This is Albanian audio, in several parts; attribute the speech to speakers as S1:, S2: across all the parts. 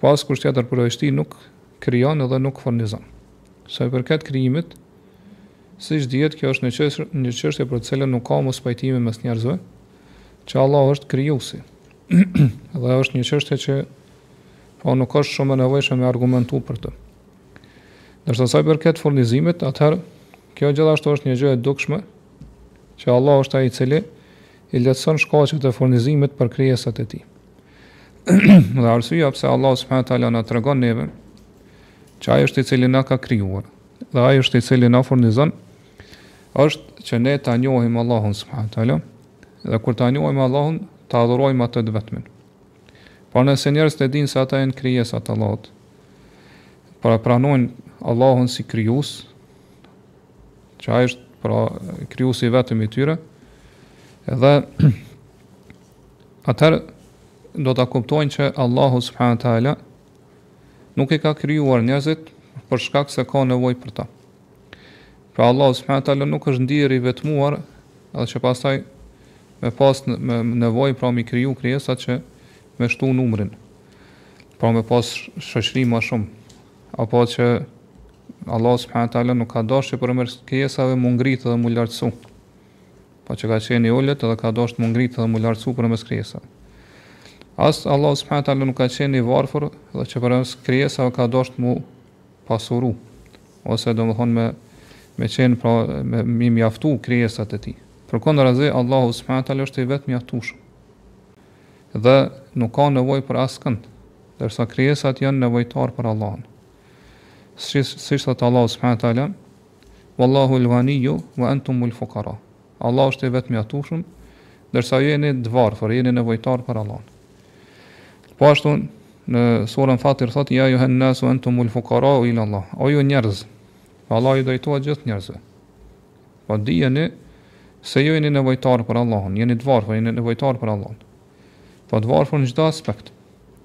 S1: Po askush tjetër përveç tij nuk krijon edhe nuk furnizon. Sa i përket krijimit, siç dihet kjo është një çështje, një çështje për të cilën nuk ka mospajtime mes njerëzve, që Allahu është krijuesi. dhe është një çështje që po nuk është shumë e nevojshme me argumentu për të. Ndërsa sa i përket furnizimit, atëherë kjo gjithashtu është një gjë e dukshme që Allah është ai i cili i lehtëson shkaqet e furnizimit për krijesat e tij. Dhe arsyeja pse Allahu subhanahu wa taala na tregon neve që ai është i cili na ka krijuar dhe ai është i cili na furnizon është që ne ta njohim Allahun subhanahu wa taala dhe kur ta njohim Allahun ta adhurojmë atë të vetëm. Por nëse njerëzit e dinë se ata janë krijesa të Allahut, pra pranojnë Allahun si krijues, që ai është pra krijuesi i vetëm i tyre, dhe atëherë do ta kuptojnë që Allahu subhanahu wa taala nuk i ka krijuar njerëzit për shkak se ka nevojë për ta. Pra Allahu subhanahu wa taala nuk është ndier i vetmuar, edhe që pastaj me pas nevojë pra mi kriju krijesa që me shtu numrin. Pra me pas shoqëri më shumë apo që Allahu subhanahu wa taala nuk ka dashur përmes krijesave mu ngrit dhe mu lartësu. Po që ka qenë i ulët dhe ka dashur mu ngrit dhe mu lartësu përmes krijesave. As Allahu subhanahu taala nuk ka qenë i varfër dhe që përmes krijesave ka dashur mu pasuru ose domethënë me me qenë pra me mi mjaftu krijesat e tij. Përkundrazi Allahu subhanahu taala është i vetëmjaftueshëm. Dhe nuk ka nevojë për askënd, ndërsa krijesat janë nevojtar për Allahun. Siç siç thotë Allahu subhanahu taala, Wallahu l'ganiyyu wa antum l'fuqara. Allahu është i vetëmjaftueshëm, ndërsa ju jeni të varfër, jeni nevojtar për Allahun. Po ashtu në surën Fatir thotë ja ejjuhan nasu antum l'fuqara ila Allah. O ju njerëz, pra Allahu i drejtohet gjithë njerëzve. Po dijeni se ju jeni nevojtar për Allahun, jeni të varfër, jeni nevojtar për Allahun. Po të varfër në çdo aspekt.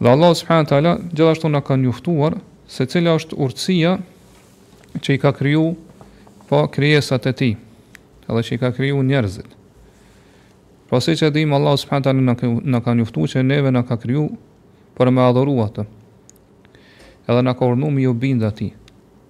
S1: Dhe Allahu subhanahu wa taala gjithashtu na ka njoftuar se cila është urtësia që i ka kriju po krijesat e tij, edhe që i ka kriju njerëzit. Pra siç e dimë Allahu subhanahu wa taala na ka njoftu që neve na ka kriju për me adhuru atë. Edhe na ka urdhnu me iu bind atij.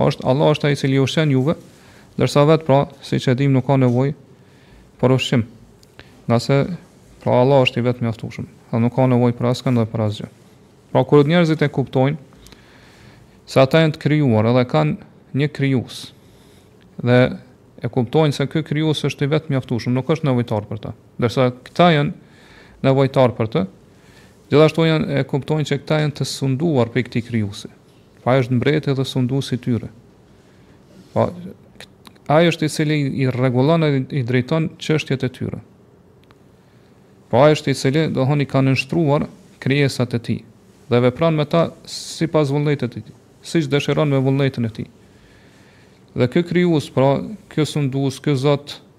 S1: Është, Allah është ai i cili ju ushqen juve, ndërsa vetë pra, siç e dimë, nuk ka nevojë për ushqim. Ngase pra Allah është i vetëmjaftueshëm, dhe nuk ka nevojë për askënd dhe për asgjë. Pra kur njerëzit e kuptojnë se ata janë të krijuar edhe kanë një krijues dhe e kuptojnë se ky krijues është i vetëmjaftueshëm, nuk është nevojtar për ta. Ndërsa këta janë nevojtar për të, gjithashtu janë e kuptojnë se këta janë të sunduar prej këtij krijuesi. Ai është mbreti dhe sunduesi i tyre. Po ai është i cili i rregullon dhe i drejton çështjet e tyre. Po ai është i cili domethënë i ka nënshtruar krijesat e tij dhe vepron me ta sipas vullnetit të tij, siç dëshiron me vullnetin e tij. Dhe ky krijues, pra, ky sundues, ky Zot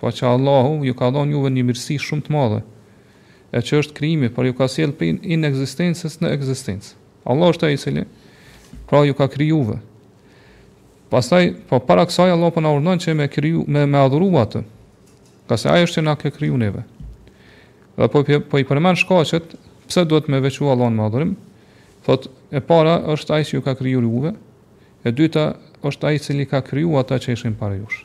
S1: Pra që Allahu ju ka dhënë juve një mirësi shumë të madhe, e që është krijimi, pra ju ka sjellë prej inekzistencës në ekzistencë. Allahu është ai i cili pra ju ka krijuar. Pastaj, po para kësaj Allahu po na urdhënon që me kriju me me adhuru atë. Ngase ai është që na ka kriju neve. Dhe po po i përmend shkaqet pse duhet me veçu Allahun me adhurim. Thotë e para është ai që ju ka krijuar juve, e dyta është ai i cili ka krijuar ata që ishin para jush.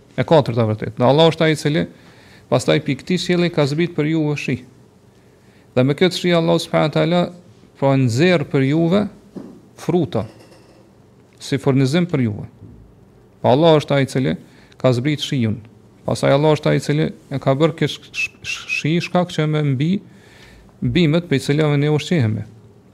S1: E katërta vërtetë, dhe Allahu është Ai i Cili pastaj prej këtij qielli ka zbrit për ju shi. Dhe me këtë shi Allahu subhanahu wa taala po nxjerr për juve fruta si furnizim për juve. Pra po Allahu është Ai i Cili ka zbrit shiun. Pastaj Allahu është Ai i Cili e ka bërë këtë shi shkak që me mbi bimët prej të cilave ne ushqehemi.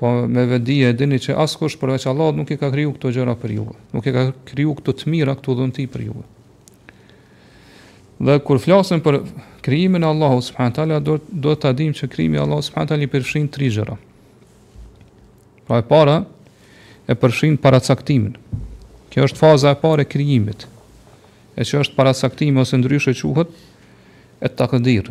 S1: Po me vedi e dini që askush përveç Allahut nuk i ka kriju këto gjëra për ju. Nuk i ka kriju këto të mira, këto dhunti për ju. Dhe kur flasim për krijimin e Allahut subhanahu wa taala, do ta dimë që krijimi i Allahut subhanahu wa taala i përfshin tri gjëra. Pra e para e përfshin paracaktimin. Kjo është faza e parë e krijimit. E që është paracaktimi ose ndryshe quhet et-takdir.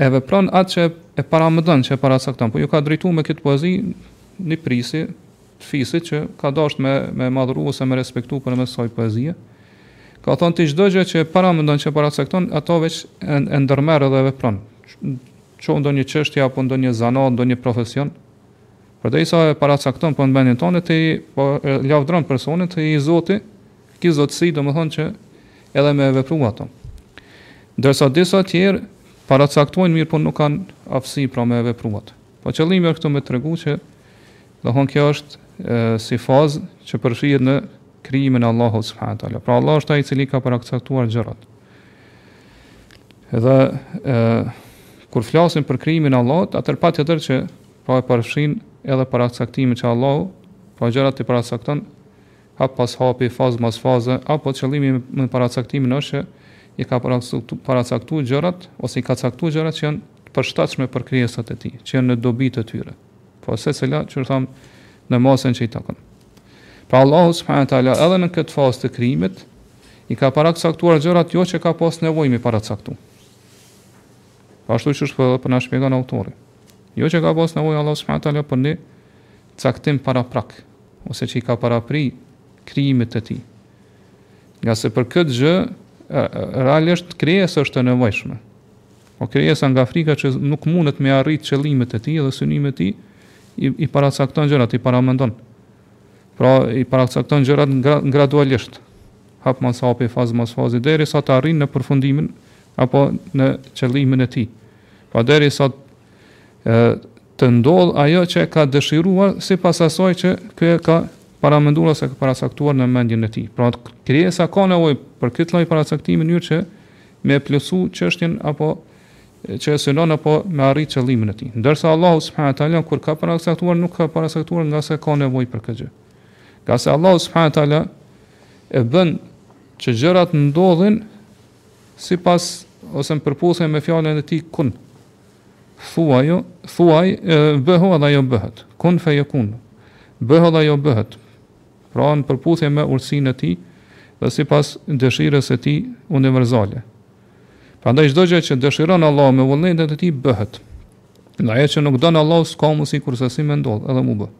S1: E vepron atë që e paramendon, që e paracakton. Po ju ka drejtu me këtë poezi një prisi të fisit që ka dasht me, me madhëru ose me respektu përmes kësaj poezie. Ka thonë ti çdo gjë që e paramendon, që e paracakton, ato veç e, e ndërmerr dhe vepron. Qoftë ndonjë çështje, apo ndonjë zanat, ndonjë profesion, Për derisa e paracakton për po në vendin tonë, të i po, lavdron personin, të i zoti, Ketë zotësi, domethënë që edhe me vepru ato. Ndërsa disa tjerë paracaktojnë mirë, por nuk kanë aftësi pra me vepru ato. Po qëllimi është këtu me tregu që domethënë kjo është e, si fazë që përfshihet në krijimin e Allahut subhanahu teala. Pra Allah është ai i cili ka paracaktuar gjërat. Dhe e, kur flasim për krijimin e Allahut, atëherë patjetër që pra e përfshin edhe paracaktimin që Allahu, pra gjërat i paracakton hap pas hapi, fazë mbas faze, apo qëllimi me paracaktimin është që i ka paracaktu gjërat ose i ka caktu gjërat që janë të përshtatshme për krijesat e tij, që janë në dobi të tyre. Po secila, siç thamë, në masën që i takon. Pra Allahu subhanahu wa taala edhe në këtë fazë të krijimit i ka paracaktuar gjërat jo që ka pas nevojë me paracaktu. Po ashtu siç po na shpjegon autori. Jo që ka pas nevojë Allahu subhanahu wa taala për një caktim paraprak, ose që i ka parapri krijimit të tij. Ngase për këtë gjë, realisht krijesa është e nevojshme. Po krijesa nga frika që nuk mundet me arrit qëllimet e tij dhe synimet e tij, i, i paracakton gjërat, i paramendon. Pra, i paracakton gjërat gradualisht, hap mas hapi, fazë mas faze, derisa të arrin në përfundimin, apo në qëllimin e tij. Pra derisa të, të ndodhë ajo që e ka dëshiruar sipas asaj që ky e ka paramenduar ose e ka paracaktuar në mendjen e tij. Pra, krijesa ka nevojë për këtë lloj paracaktimi në mënyrë që me plotësu çështjen apo që e synon apo me arrit qëllimin e tij. Ndërsa Allahu subhanahu teala kur ka paracaktuar nuk ka paracaktuar ngase ka nevojë për këtë gjë. Ngase Allahu subhanahu teala e bën që gjërat ndodhin sipas ose në përputhje me fjalën e tij kun. Thuaj, thuaj, bëhu edhe ajo bëhet. Kun fe jekun. Bëhu dhe ajo bëhet. Pra në përputhje me urtësinë e Tij dhe sipas dëshirës së Tij universale. Prandaj çdo gjë që dëshiron Allahu me vullnetin e Tij bëhet. Dhe ajo që nuk don Allahu s'ka mundësi kurrsesi me ndodh edhe m'u bë.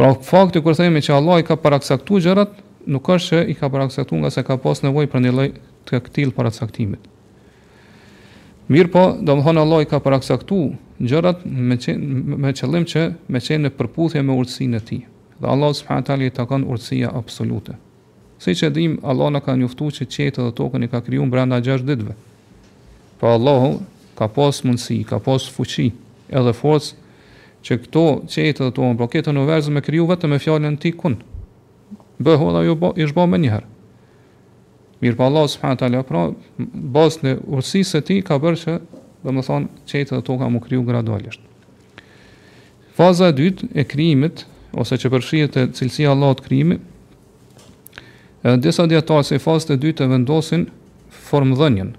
S1: Pra fakti kur themi që Allah i ka paracaktuar gjërat, nuk është se i ka paracaktuar ngase ka pas nevojë për një lloj të këtillë paracaktimit. Mirëpo, domthon Allah i ka paracaktu gjërat me qenë me qëllim që me qenë në përputhje me urtësinë e tij. Dhe Allahut subhanahu teala i takon urtësia absolute. Siç e dimë, Allah na ka njoftuar që qiejt dhe tokën i ka krijuar brenda 6 ditëve. Po Allahu ka pas mundësi, ka pas fuqi, edhe forcë që këto qiejt dhe tokën, po këtë univers me kriju vetëm me fjalën e tij kun. Bëhu dhe ajo ish bë menjëherë. Mirëpo Allahu subhanahu wa taala pra në bazë urtësisë së tij ka bërë që domethënë qiejt dhe toka me u kriju gradualisht. Faza e dytë e krijimit ose që përfshihet te cilësia e Allahut krijimi edhe disa dietar si fazë të dytë e vendosin formdhënien.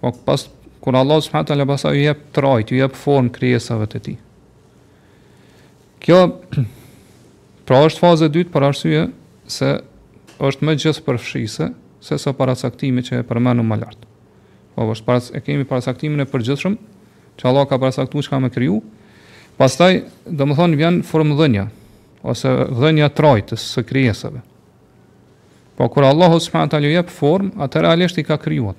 S1: Po pra kur Allahu subhanahu wa taala pastaj i jep trajtë, i jep formë krijesave të tij. Kjo pra është faza e dytë për arsye se është më gjithëpërfshise se sa paracaktimi që e përmendëm më lart. Po së pari e kemi paracaktimin e përgjithshëm që Allahu ka paracaktu çka me kriju. Pastaj, domethënë vjen formdhënia ose dhënia e trajtës së krijesave. Po kur Allahu subhanahu taala i jep formë, atëherë realisht i ka krijuar.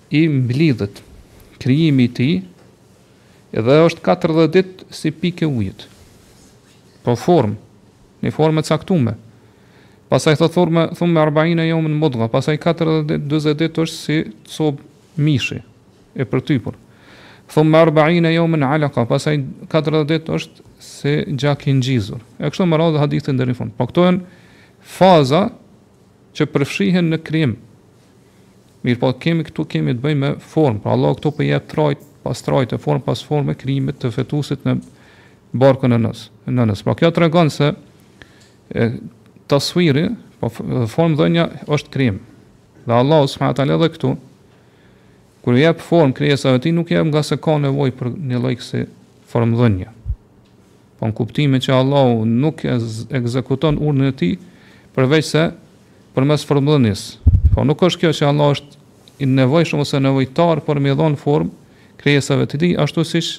S1: i mblidhet krijimi i tij dhe është 40 ditë si pikë e ujit. Po formë, një formë e caktuar. Pastaj thotë thumme, thumme arba'ina yawman mudgha, pastaj 40 ditë, 40 ditë është si copë mishi e përtypur. Thumme arba'ina yawman 'alaqa, pastaj 40 ditë është si gjak i ngjizur. E kështu me radhë hadithin deri në fund. Po këto janë fazat që përfshihen në krijim. Mirpo kemi këtu kemi të bëjmë me formë, pra Allahu këtu po jep trajtë pas trajte, formë pas forme krijimit të fetusit në barkun e nënës. Nënës, pra kjo tregon se et-taswiri, po formëdhënia është krijim. Dhe Allahu subhanahu taala edhe këtu kur i jep formë krijesave të tij nuk jep ngase ka nevojë për një lloj si formëdhënie. Po në kuptimin që Allahu nuk e ekzekuton urdhrin e Tij përveçse përmes formdhënies. Po nuk është kjo që Allahu është i nevojshëm ose nevojtar për me dhon formë krijesave të Tij, ashtu siç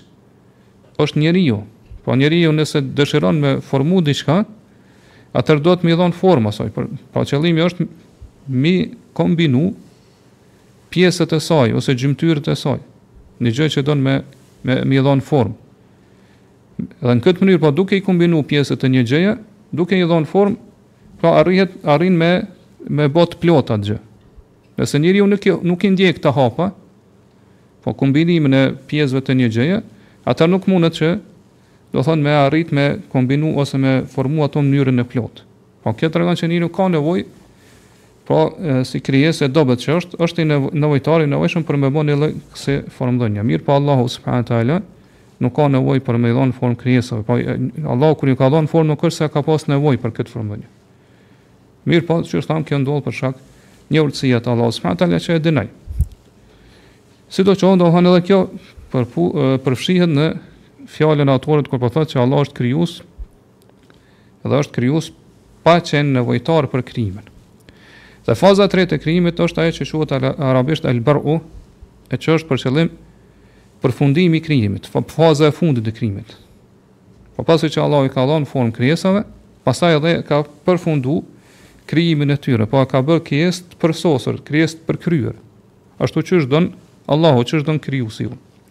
S1: është njeriu. Po njeriu nëse dëshiron me formu diçka, atër do të m'i dhonë formë asaj, po, pra qëllimi është m'i kombinu pjesët e saj, ose gjymtyrët e saj, një gjë që don me, me m'i dhonë formë. Dhe në këtë mënyrë, po duke i kombinu pjesët e një gjëje, duke i dhënë formë, pra arrihet arrin me e bo të plotë atë gjë. Nëse njeriu nuk i, nuk i ndjek këta hapa, po kombinimin e pjesëve të një gjëje, atëherë nuk mundet domethonë me arrit me kombinu ose me formu ato në mënyrën e plotë. Po kjo tregon që njeriu ka nevojë Pra, si krijesë e dobët që është, është nevojtar i nevojshëm për me bë një lloj si formëdhënie. Mirpo Allahu subhanahu wa taala nuk ka nevojë për me i dhënë formë krijesave. Po Allahu kur i ka dhënë formë nuk është se ka pas nevojë për këtë formëdhënie. Mirpo, siç thamë kjo ndodh për shkak një urtësie të Allahut subhanahu wa taala që e di Ai. Sido që domethonë edhe kjo pra përfshihet në fjalën e autorit kur po thotë se Allahu është krijues dhe është krijues pa qenë nevojtar për krijimin. Dhe faza e tretë e krijimit është ajo që quhet arabisht al-bar'u, e që është për qëllim përfundimi i krijimit, faza e fundit e krijimit. Po pasi që Allah i ka dhënë formë krijesave, pastaj edhe e ka përfundu krijimin e tyre, po i ka bërë krijes të përsosur, krijes të përkryer. Ashtu qysh don Allahu, qysh don krijuesi.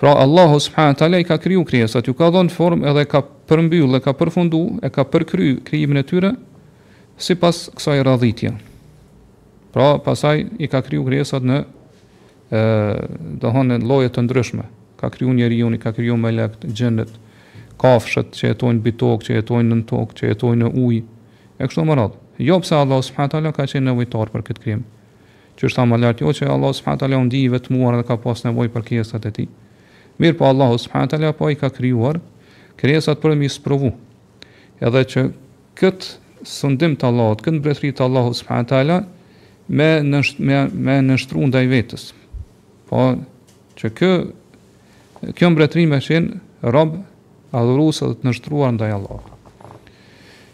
S1: Pra Allahu subhanahu taala i ka kriju krijesat, ju ka dhënë formë edhe ka përmbyll e ka përfundu, e ka përkry krijimin e tyre sipas kësaj radhitje. Pra pasaj i ka kriju krijesat në e, domethon në lloje të ndryshme. Ka kriju njeriun, ka kriju melekt, xhinet, kafshët që jetojnë mbi tokë, që jetojnë në tokë, që jetojnë në ujë, e kështu me radhë. Jo pse Allah subhanahu taala ka qenë nevojtar për këtë krijim. Qysh thamë lart, jo që Allahu subhanahu wa taala u ndi i vetmuar dhe ka pas nevojë për krijesat e Tij. Mirëpo Allahu subhanahu wa taala po i ka krijuar krijesat për me i sprovu. Edhe që kët sundim të Allahut, kët mbretëri të Allahut subhanahu wa taala me nënsht, me me nënshtru ndaj vetes. Po që kë kjo mbretëri me qenë rob adhurues dhe të nënshtruar ndaj Allahut.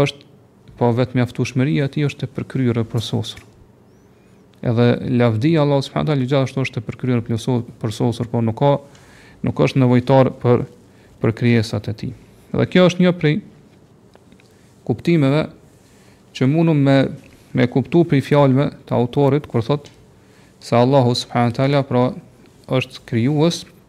S1: Është, po vetëmjaftueshmëria e tij është e përkryer e përsosur. Edhe lavdia e Allahut subhanahu wa taala gjithashtu është e përkryer e përsosur, por nuk ka nuk është nevojtar për për krijesat e tij. Dhe kjo është një prej kuptimeve që mundum me me kuptu prej fjalëve të autorit kur thot se Allahu subhanahu wa taala pra është krijues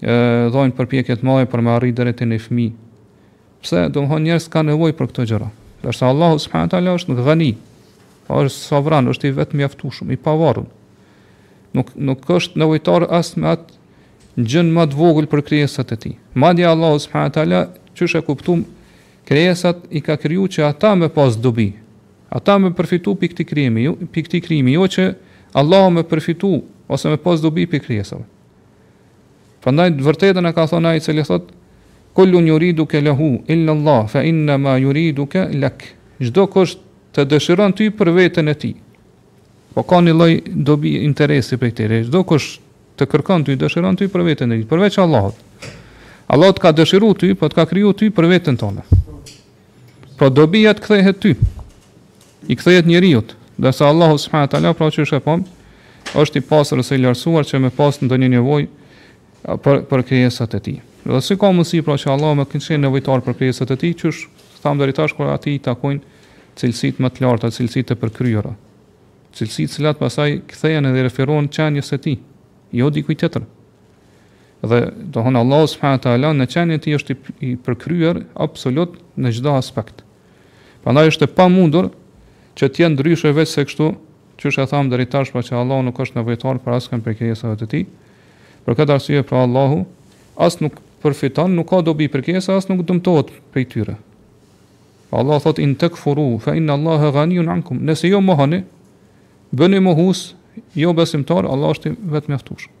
S1: bojnë përpjekje të mëdha për me arrit deri te një fëmijë. Pse? Domthon njerëzit kanë nevojë për këto gjëra. Ndërsa Allahu subhanahu wa taala është el-Gani, pa po është sovran, është i vetëmjaftueshëm, i pavarur. Nuk nuk është nevojtar as me atë gjën më të vogël për krijesat e tij. Madje Allahu subhanahu wa taala qysh e kuptum krijesat i ka kriju që ata me pas dobi. Ata me përfitu prej këtij krijimi, jo, prej këtij krijimi, jo që Allahu me përfitu ose me pas dobi prej krijesave. Prandaj të vërtetën e ka thënë ai i cili thotë Kullun yuriduka lahu illa Allah fa innama yuriduka lak. Çdo kush të dëshiron ty për veten e tij. Po ka një lloj dobi interesi prej teje. Çdo kush të kërkon ty, dëshiron ty për veten e tij, përveç Allahut. Allah të ka dëshiruar ty, po të ka krijuar ty për veten tonde. Pra dobia të kthehet ty. I kthehet njeriut, ndërsa Allahu subhanahu teala pra qysh e pamë, është i pastër ose i lartësuar që me pas ndonjë nevojë për për krijesat e tij. Dhe si ka mundësi pra që Allahu me qenë nevojtar për krijesat e tij, qysh thamë deri tash kur atij i takojnë cilësitë më të larta, cilësitë e përkryera. Cilësitë që pasaj kthehen dhe referohen qenies së tij, jo dikujt tjetër. Dhe domethonë Allahu subhanahu teala në qenien e tij është i përkryer absolut në çdo aspekt. Prandaj është e pamundur që të jetë ndryshe veç se kështu, qysh e thamë deri tash, pra që Allahu nuk është nevojtar për askën prej krijesave të tij. Për këtë arsye pra Allahu as nuk përfiton, nuk ka dobi prej krijesave, as nuk dëmtohet prej tyre. Pra Allah thot in takfuru fa inna Allaha ghaniyun ankum. Nëse ju mohoni, bëheni mohues, jobesimtarë, Allah është i vetmjaftueshëm.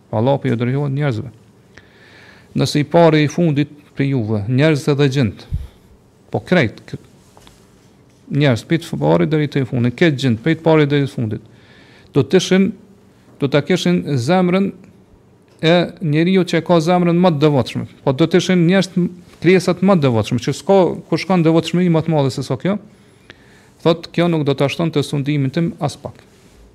S1: Allah po ju drejtohet njerëzve. Nëse i pari, i fundit prej juve, njerëzit dhe xhinët, po krejt, njerëzit prej të parit deri te i fundit, krejt xhinët prej të parit deri te i fundit, do t'ishin, do ta kishin zemrën e njeriut që ka zemrën më të devotshme, pra do t'ishin njerëzit krijesat më të devotshme, që s'ka ku shkon devotshmëri më të madhe sesa kjo, thot, kjo nuk do ta shtonte sundimin tim aspak.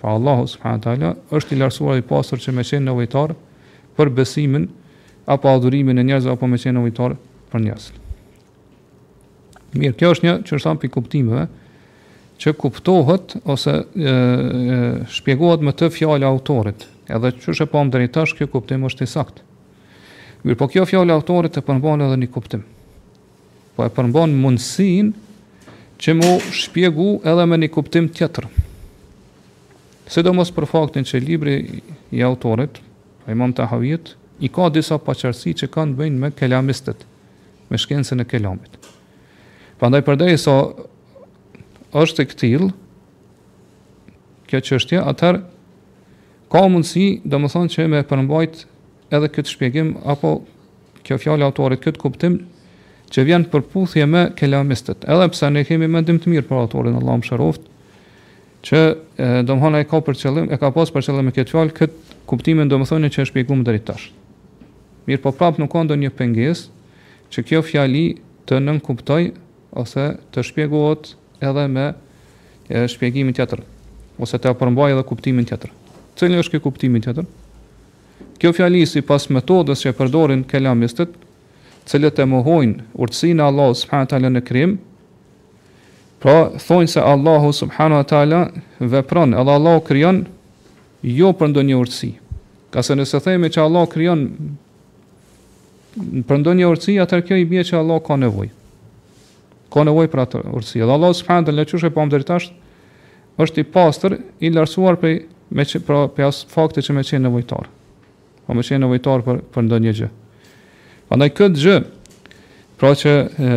S1: Pra Allahu subhanahu teala është i lartësuar i pastër që me qenë nevojtar për besimin apo adhurimin e njerëzve apo me qenë nevojtar për njerëz. Mirë, kjo është një, qysh thamë, prej kuptimeve, që kuptohet ose e, e, shpjegohet me të fjala e autorit, edhe qysh e pamë deri tash, ky kuptim është i saktë. Mirëpo kjo fjalë e autorit e përmban edhe një kuptim. Po e përmban mundësinë që mu shpjegu edhe me një kuptim tjetër. Sidomos për faktin që libri i autorit, imam Tahaviut, i ka disa paqartësi që kanë të bëjnë me kelamistët, me shkencën e kelamit. Prandaj përderisa është e këtillë kjo çështja, atëherë ka mundësi, domethonë që me përmbajt Edhe këtë shpjegim apo kjo fjalë e autorit këtë kuptim që vjen në përputhje me kelamistët. Edhe pse ne kemi mendim të mirë për autorin Allahu e mëshiroftë, që domthona e ka për qëllim, e ka pas për qëllim me këtë fjalë kët kuptimin domthona që është shpjeguar deri tash. Mirëpo prap nuk ka ndonjë pengesë që kjo fjali të nënkuptojë ose të shpjegohet edhe me e, shpjegimin tjetër ose të përmbajë edhe kuptimin tjetër. Cili është ky kuptimi tjetër? Kjo fjali sipas metodës që e përdorin kelamistët, të cilët e mohojnë urtësinë e Allahut subhanahu wa taala në krijim, pra thonë se Allahu subhanahu wa taala vepron, edhe Allahu krijon jo për ndonjë urtësi. Ngase nëse themi që Allahu krijon për ndonjë urtësi, atëherë kjo i bie që Allahu ka nevojë. Ka nevojë për atë urtësi. Dhe Allahu subhanahu teala qysh e pamë deri tash është i pastër, i lartësuar prej me që, pra prej as fakti që me qenë nevojtar. Pra me qenë nevojtar për për ndonjë gjë. Prandaj këtë gjë, pra që e,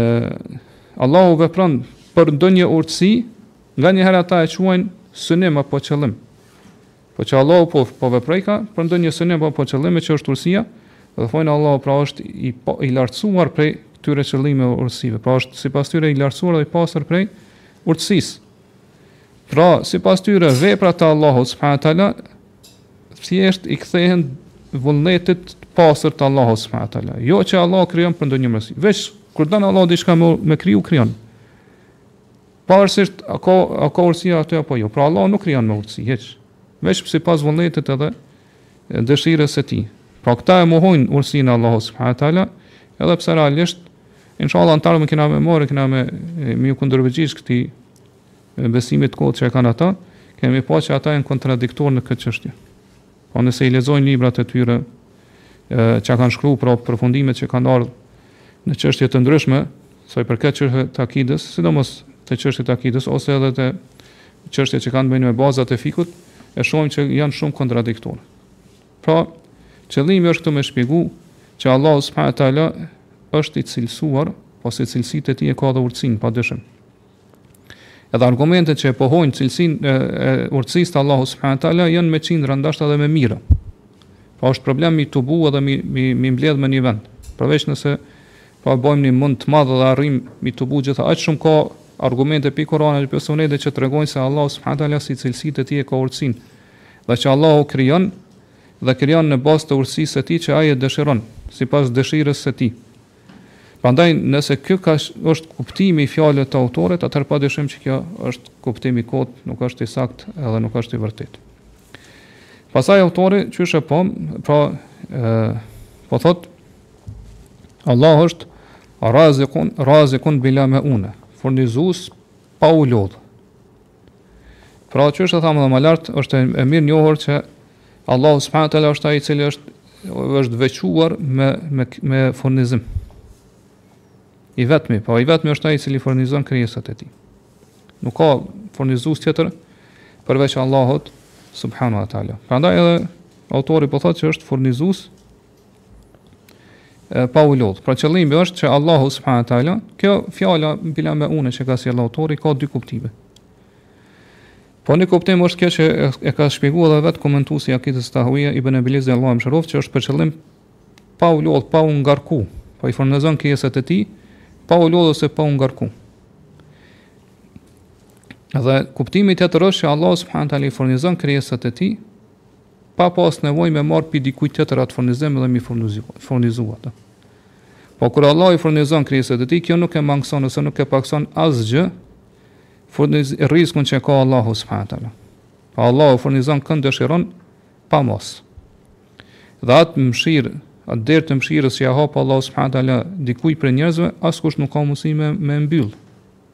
S1: Allahu vepron për ndonjë urtësi, nganjëherë ata e quajnë synim apo qëllim. Po që Allahu po po veprojka për ndonjë synim apo po qëllime që është urtësia, dhe thonë Allahu pra është i pa, i lartësuar prej këtyre qëllimeve urtësive, pra është sipas tyre i lartësuar dhe i pastër prej urtësisë. Pra, sipas tyre veprat të Allahut subhanahu wa taala thjesht i kthehen vullnetit të pastër të Allahut subhanahu wa taala. Jo që Allahu krijon për ndonjë urtësi, veç kur don Allahu diçka më me kriju krijon. Pavarësisht a ka a ka urtësi aty apo jo. Pra Allahu nuk krijon me urtësi hiç, veç sipas vullnetit edhe dëshirës së tij. Pra këta e mohojnë urtësinë e Allahut subhanahu wa taala, edhe pse realisht inshallah në të ardhmen kena me marrë, kena me me ju kundërpërgjigj këtij besimit të kotë që e kanë ata, kemi me pa që ata janë kontradiktorë në këtë çështje. Po nëse i lexojmë librat e tyre, çka kanë shkruar për pra përfundimet që kanë ardhur në çështje të ndryshme, sa i përket çështjes së akidës, sidomos të çështjes së akidës ose edhe të çështjes që kanë të bëjnë me bazat e fikhut, e shohim që janë shumë kontradiktorë. Pra, qëllimi është këtu me shpjegu që Allahu subhanahu teala është i cilësuar, ose si cilësi të e tij e ka dhe urtësinë padyshim. Edhe argumentet që e pohojnë cilësinë e, e urtësisë të Allahut subhanahu teala janë me qindra ndoshta edhe me mijëra. Pra është problem mi tubu edhe mi mi mi mbledh në një vend. Përveç nëse pa po bëjmë një mund të madh dhe arrim mi tubu gjitha aq shumë ka argumente pi Kur'anit dhe Sunetit që tregojnë se Allahu subhanahu teala si cilësi të tij e ka urtësinë. Dhe që Allahu krijon dhe krijon në bazë të urtësisë së tij që ai e dëshiron, sipas dëshirës së tij. Prandaj, nëse ky ka është kuptimi i fjalëve të autorit, atëherë padyshim që kjo është kuptim i kotë, nuk është i saktë edhe nuk është i vërtetë. Pastaj autori qysh e po, pra ë po thotë Allah është razikun, razikun bila me une, furnizus pa u lodh. Pra qysh e thamë dhe më lart, është e mirënjohur që Allahu subhanahu wa taala është ai i cili është është veçuar me me me furnizim. I vetmi, po i vetmi është ai i cili furnizon krijesat e tij. Nuk ka furnizues tjetër përveç Allahut subhanahu wa taala. Prandaj edhe autori po thotë se është furnizues pa u lodh. Pra qëllimi është që Allahu subhanahu wa taala, kjo fjala bila me unë që ka sjell autori ka dy kuptime. Po një kuptim është kjo që e ka shpjeguar edhe vetë komentuesi i Akidës Tahawija Ibn Abil Iz Allahu e mëshiroftë që është për qëllim pa u lodh, pa u ngarku, po i furnizon krijesat e tij, pa u lodh ose pa u ngarku. Dhe kuptimi tjetër është që Allahu subhanahu wa taala i furnizon krijesat e tij pa pas nevojë me marr pi dikujt tjetër atë furnizim dhe mi furnizu atë. Po kur Allah i furnizon krijesat e tij, kjo nuk e mangëson ose nuk e pakëson asgjë furniz rrizkun që ka Allahu subhanahu teala. Pa po Allahu furnizon kënd dëshiron pa masë. Dhe atë mëshirë, atë derë të mëshirës që ja hap Allah subhanahu teala dikujt prej njerëzve, askush nuk ka mundësi me, me mbyllë.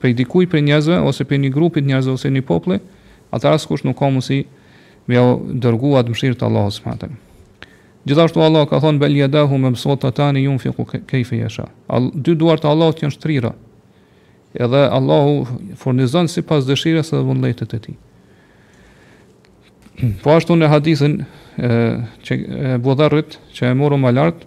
S1: prej dikujt prej njerëzve ose prej një grupit njerëzve ose një populli, atëherë askush nuk ka mundësi me ja dërgu atë mëshirë të Allahut subhanahu teala. Gjithashtu Allah ka thënë bel yadahu mabsutatani yunfiqu kayfa yasha. Dy duart e Allahut janë të shtrira. Edhe Allahu furnizon sipas dëshirës dhe vullnetit të tij. Po ashtu në hadithin e që e Buhariut që e morëm më lart,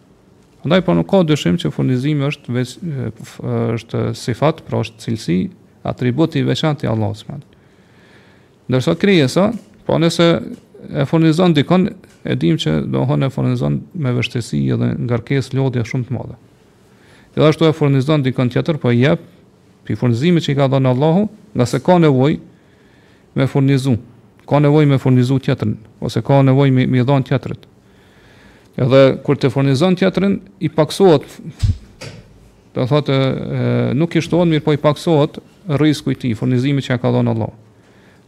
S1: Prandaj po nuk ka dyshim që furnizimi është veç, është sifat, pra është cilësi, atribut i veçantë i Allahut subhanahu. Ndërsa krijesa, po nëse e furnizon dikon, e dim që do thotë e furnizon me vështirësi dhe ngarkesë lodhje shumë të madhe. Dhe ashtu e furnizon dikon tjetër, po i jep pi furnizimit që i ka dhënë Allahu, ngase ka nevojë me furnizu. Ka nevojë me furnizu tjetrin ose ka nevojë me me i dhon tjetrit. Edhe kur të furnizon tjetrin, i paksohet, do thotë, nuk i shtohet, mirëpo i paksohet rrizku i tij, furnizimi që ia ka dhonë Allah.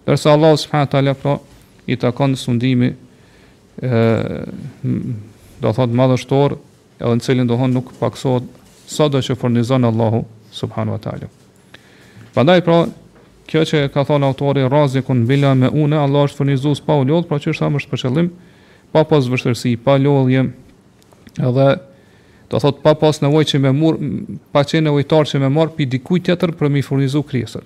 S1: Ndërsa Allah, subhanu tala, pra, i takon sundimi, e, do thotë, madhështor, edhe në të cilin domethënë nuk pakësohet sado që furnizon Allahu subhanahu wa taala. Prandaj pra, kjo që ka thënë autori Razikun bila me une, Allah është furnizues pa u lodh, pra që siç thamë është për qëllim, pa pas vështërsi, pa lodhje, edhe do thot pa pas nevojë që me marrë, pa qenë nevojtar që me marr pi dikujt tjetër për mi furnizu krijesat.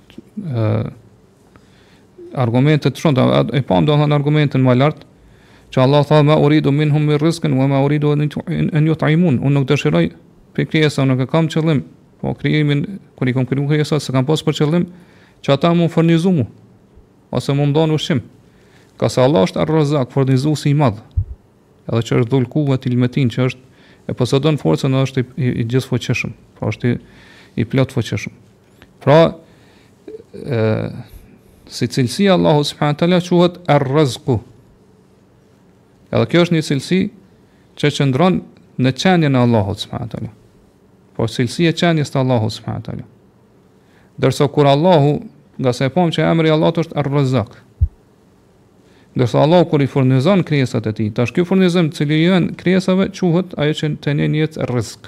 S1: argumente të shumta, e pam do thon argumentin më lart, që Allah tha ma uridu minhum min rizqin wa ma uridu an yut'imun, unë nuk dëshiroj prej krijesave, unë nuk e kam qëllim, prej krijimit kur i kam kriju krijesat, s'e kam pas për qëllim që ata me më furnizu mu, ose me më dhonë ushqim. Ngase Allah është Ar-Razak, furnizuesi i madh, edhe që është dhul kuvetil metin, që është e posedon forcën, është i, i, i gjithë fuqishëm, pra është i, i plot fuqishëm. Pra, e, si cilësi Allahu subhanahu taala quhet ar-rizqu. Edhe kjo është një cilësi që qëndron në qenien e Allahut subhanahu taala. Pra cilësi e qenies të Allahut subhanahu taala. Ndërsa kur Allahu, ngase e pam që emri i Allahut është Ar-Razak. Ndërsa Allahu kur i furnizon krijesat e tij, tash ky furnizim të cilin ja jep krijesave quhet ajo që të ne njihet rrizk.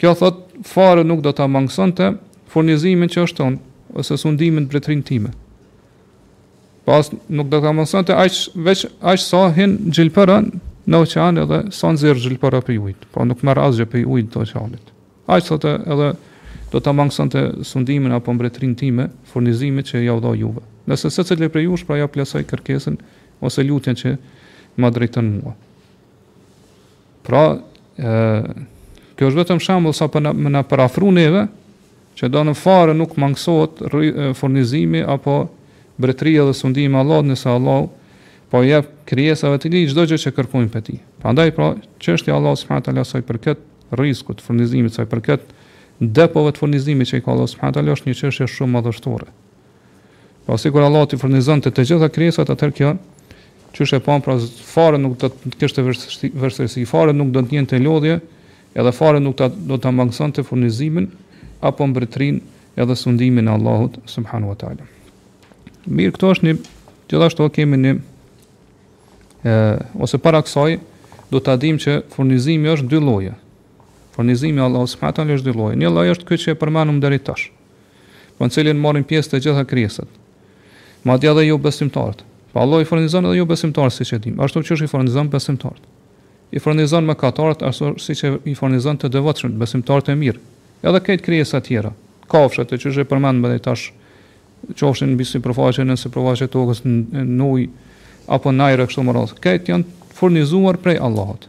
S1: Kjo thotë fare nuk do ta mangësonte furnizimin qysh thonë ose sundimin mbretrinë time. Pas nuk do ta mangësonte aq veç aq sa hin gjilpëra në oqean edhe sa nxjerr gjilpëra prej ujit, po nuk merr asgjë prej ujit të oqeanit. Aq sa të edhe do ta mangësonte sundimin apo mbretrinë time furnizimi që jau dha juve. Nëse secilit prej jush pra ja plotësoj kërkesën ose lutjen që ma drejton mua. Pra, ë kjo është vetëm shembull sa për me na përafru neve, që domethënë fare nuk mangësohet furnizimi apo mbretëria dhe sundimi i Allahut nëse Allahu po jep krijesave të tij çdo gjë që kërkojnë prej tij. Prandaj pra, çështja e Allahut subhanahu taala sa i përket rrizkut, furnizimit sa i përket depove të furnizimit që i ka Allahu subhanahu taala është një çështje shumë madhështore. Po sikur Allahu t'i furnizonte të gjitha krijesat, atëherë kjo qysh e pamë pra fare nuk do të kishte vështirësi, fare nuk do të ndjente lodhje, edhe fare nuk ta, do ta mangësonte furnizimin apo mbretërinë edhe sundimin e Allahut subhanahu wa taala. Mirë, këto është një, gjithashtu kemi një ë ose para kësaj do ta dimë që furnizimi është dy lloje. Furnizimi i Allahut subhanahu wa taala është dy lloje. Një lloj është ky që e përmendëm deri tash. Po në cilin marrin pjesë të gjitha krijesat. Madje edhe jobesimtarët. Po Allahu i furnizon edhe jobesimtarët siç e dimë, ashtu qysh i furnizon besimtarët. I furnizon mëkatarët ashtu siç i furnizon të devotshmit, besimtarët e mirë. Edhe këto krijesa të tjera, kafshët e qysh e përmendëm deri tash, qofshin mbi sipërfaqe, nën sipërfaqe të tokës në ujë apo në ajër e kështu me radhë. Këto janë furnizuar prej Allahut.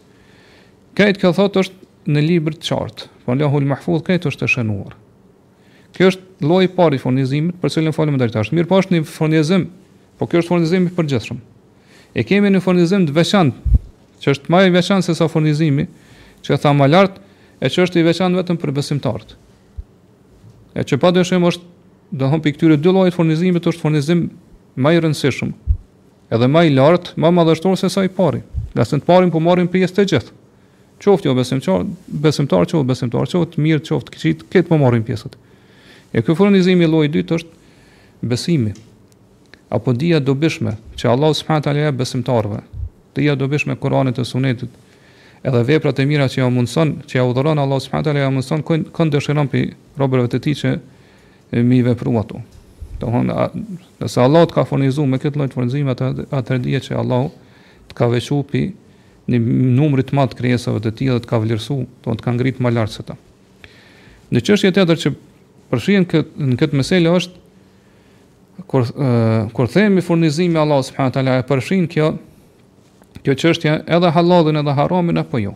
S1: Krejt kjo thotë është në libër të qartë, po në leuhul mahfudh krejt është e shënuar. Kjo është lloji i parë i furnizimit, për të cilin folëm deri tash. Mirë, po është një furnizim, po kjo është furnizim i përgjithshëm. E kemi një furnizim të veçantë, që është ma i veçantë se sa furnizimi, që thamë ma lart, e që është i veçantë vetëm për besimtarët. E që pa dyshim është, domethënë pi këtyre dy llojeve të furnizimit është furnizim ma i rëndësishëm, Edhe më i lartë, më madhështor sesa i pari. Ngase në të parin po marrin pjesë të gjithë. Qoftë jobesimtar, besimtar, qoftë besimtar, qoftë i mirë, qoftë i keq, krejt po marrin pjesë. E ky furnizimi lloji i dytë është besimi. Apo dija e dobishme që Allahu subhanahu teala jep besimtarëve. Dija e dobishme e Kur'anit e Sunetit. Edhe veprat e mira që ja mundson, që ja dhuron Allahu subhanahu teala ja mundson kënd dëshiron pi robërve të tij që e me i vepru ato. Do të thonë, nëse Allahu të ka furnizuar me këtë lloj të furnizimit atë atëherë dije që Allahu të ka veçuar pi një numri të madh të krijesave të tij dhe të ka vlerësu, dhe të ka ngrit më lart se ta. Një çështje tjetër që përfshihet këtu në këtë mesele është kur kur themi furnizimi i Allahut subhanahu wa taala e përfshin kjo kjo çështje edhe halalin edhe haramin apo jo.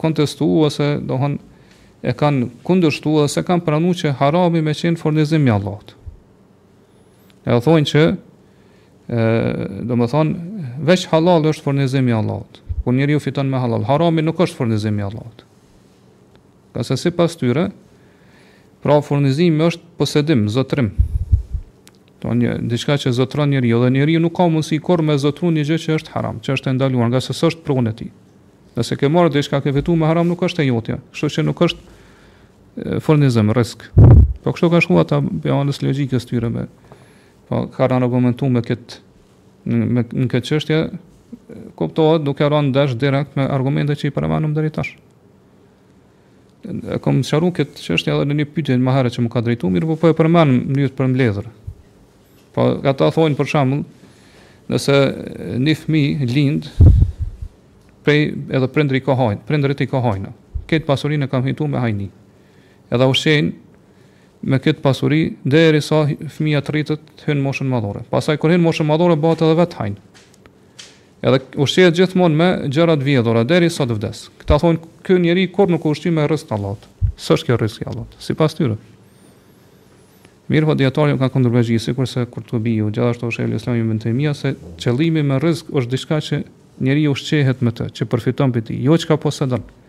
S1: kontestu ose domethënë e kanë kundërshtu dhe s'e kanë pranu që harami me qenë furnizim i Allahut. E thonë që, e, domethënë, veç halali është furnizim i Allahut, kur njeriu fiton me halal, harami nuk është furnizim i Allahut. Ngase sipas tyre, pra furnizimi është posedim, zotrim. Domethënë një diçka që zotëron njeriu dhe njeriu nuk ka mundësi kurrë me zotëru një gjë që është haram, që është e ndaluar, ngase s'është pronë e tij. Nëse ke marrë diçka, ke fitu me haram nuk është e jotja, kështu që nuk është furnizim, risk. Po kështu kanë shku ata me anë të logjikës së tyre mirëpo kanë argumentu me këtë me në këtë çështje kuptohet duke rënë ndesh direkt me argumente që i përmendëm deri tash. E kam sqaruar këtë çështje edhe në një pyetje më herët që më kanë drejtuar, mirëpo po e përmend në mënyrë të përmbledhur. Po ata thonë për shembull, nëse një fëmijë lind prej edhe prindri ka hajn, prindërit i ka hajna. Këtë pasurinë e kanë fitu me hajni. Edhe e ushqejnë me këtë pasuri derisa fëmija të rritet të hyjë n'moshën madhore. Pastaj kur hyn n'moshën madhore bëhet edhe vetë hajn. Edhe ushqehet gjithmonë me gjëra të vjedhura derisa të vdes. Këta thonë, ky njeri kurrë nuk u ushqy me risk të Allahut. S'është kjo risk i Allahut, sipas tyre. Mirëpo dietarët kanë kundërpërgjigjur, sikurse Kurtubiu, gjithashtu Shejhul Islam Ibn Tejmije se qëllimi me risk është diçka që njeriu ushqehet me të, që përfiton prej tij, jo çka posedon. Po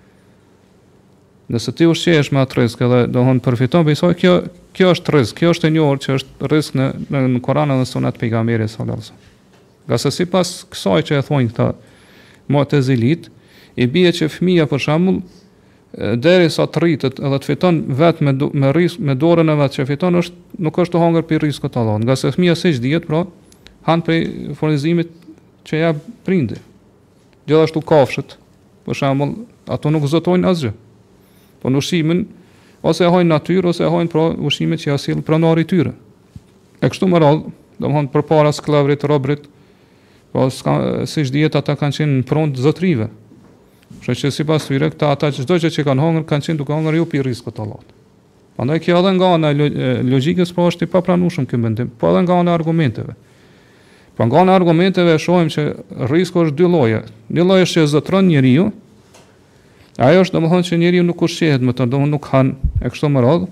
S1: nëse ti ushqehesh me atë risk edhe domethënë përfiton prej saj, kjo kjo është risk, kjo është e njohur që është risk në në Kur'an dhe Sunet të Pejgamberit sallallahu alajhi wasallam. Ngase sipas kësaj që e thonë këta Mu'tezilit, i bie që fëmija për shembull derisa të rritet edhe të fiton vetë me, me, risk, me dorën e vet që fiton, është, nuk është tu hangër prej riskut të Allahut. Ngase fëmija siç dihet, pra, han prej furnizimit që ia prindi. Gjithashtu kafshët, për shembull, ato nuk zotërojnë asgjë. Po ushqimin, ose e hajnë natyrë, ose e hajnë pra ushimet që ja sjellë pronari tyre. E kështu me radhë, domethënë përpara skllevërit, robërit, po s'ka, siç dihet ata kanë qenë në pronë të zotërive. Kështu që sipas tyre, këta ata që çdo gjë që kanë hongër, kanë qenë duke hongër jo prej riskut të Allahut. Andaj kjo edhe nga ana e logjikës, po është i papranushëm ky mendim, po edhe nga ana e argumenteve. Po nga ana e argumenteve e shohim që risku është dy lloje. Një lloj është që e zotron njeriu, ajo është domethënë që njeriu nuk ushqehet me të, domethënë nuk han e kështu me radhë,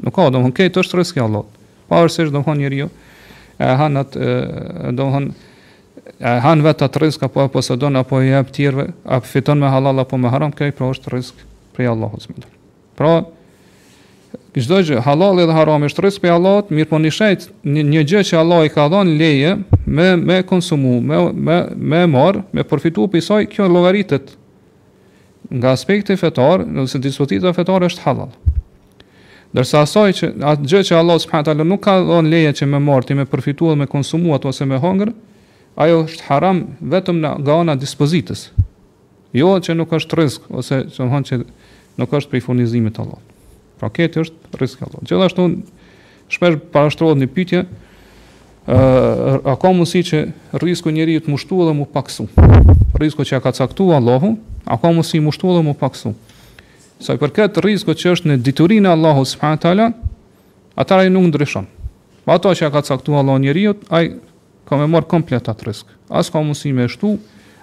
S1: Nuk ka, domthon krejt është rrizk i Allahut. Pavarësisht domthon njeriu e han atë domthon e han vetë atë rrizk apo e posedon apo i jep tjerëve, apo fiton me halal apo me haram, krejt pra është rrizk prej Allahut subhanahu. Pra çdo gjë halal dhe haram është rrizk prej Allahut, mirëpo në sheriat një, një gjë që Allah i ka dhënë leje me me konsumu, me me me marr, me përfitu prej saj, kjo llogaritet nga aspekti fetar, nëse dispozita fetare është halal. Ndërsa asaj që, atë gjë që Allahu subhanahu wa taala nuk ka dhënë leje që me marr ti me përfitu dhe me konsumu atë ose me hëngër, ajo është haram vetëm nga nga ana dispozitës. Jo që nuk është rrizk ose që thonë që nuk është prej furnizimit të Allahut. Pra krejt është rrizk i Allahut. Gjithashtu shpesh parashtrohet një pyetje, ë a ka mundësi që rrizku i njeriut m'u shtu dhe m'u paksu? Rrizku që ja ka caktuar Allahu, a ka mundësi m'u shtu dhe m'u paksu? Sa i përket rrizkut që është në diturinë e Allahut subhanahu wa taala, atëherë ai nuk ndryshon. Pra atë që ka caktuar Allahu njeriut, ai ka me marr komplet atë rrizk. As ka mundësi m'u shtu,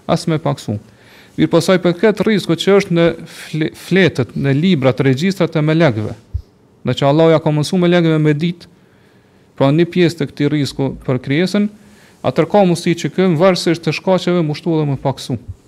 S1: as m'u paksu. Mirëpo sa i përket rrizkut që është në fletët, në librat, regjistrat e melekëve. Në që Allahu ja ka mundësu melekëve me dit, pra një pjesë të këtij rrizkut për krijesën, atëherë ka mundësi që ky varësisht të shkaqeve m'u shtu edhe m'u paksu.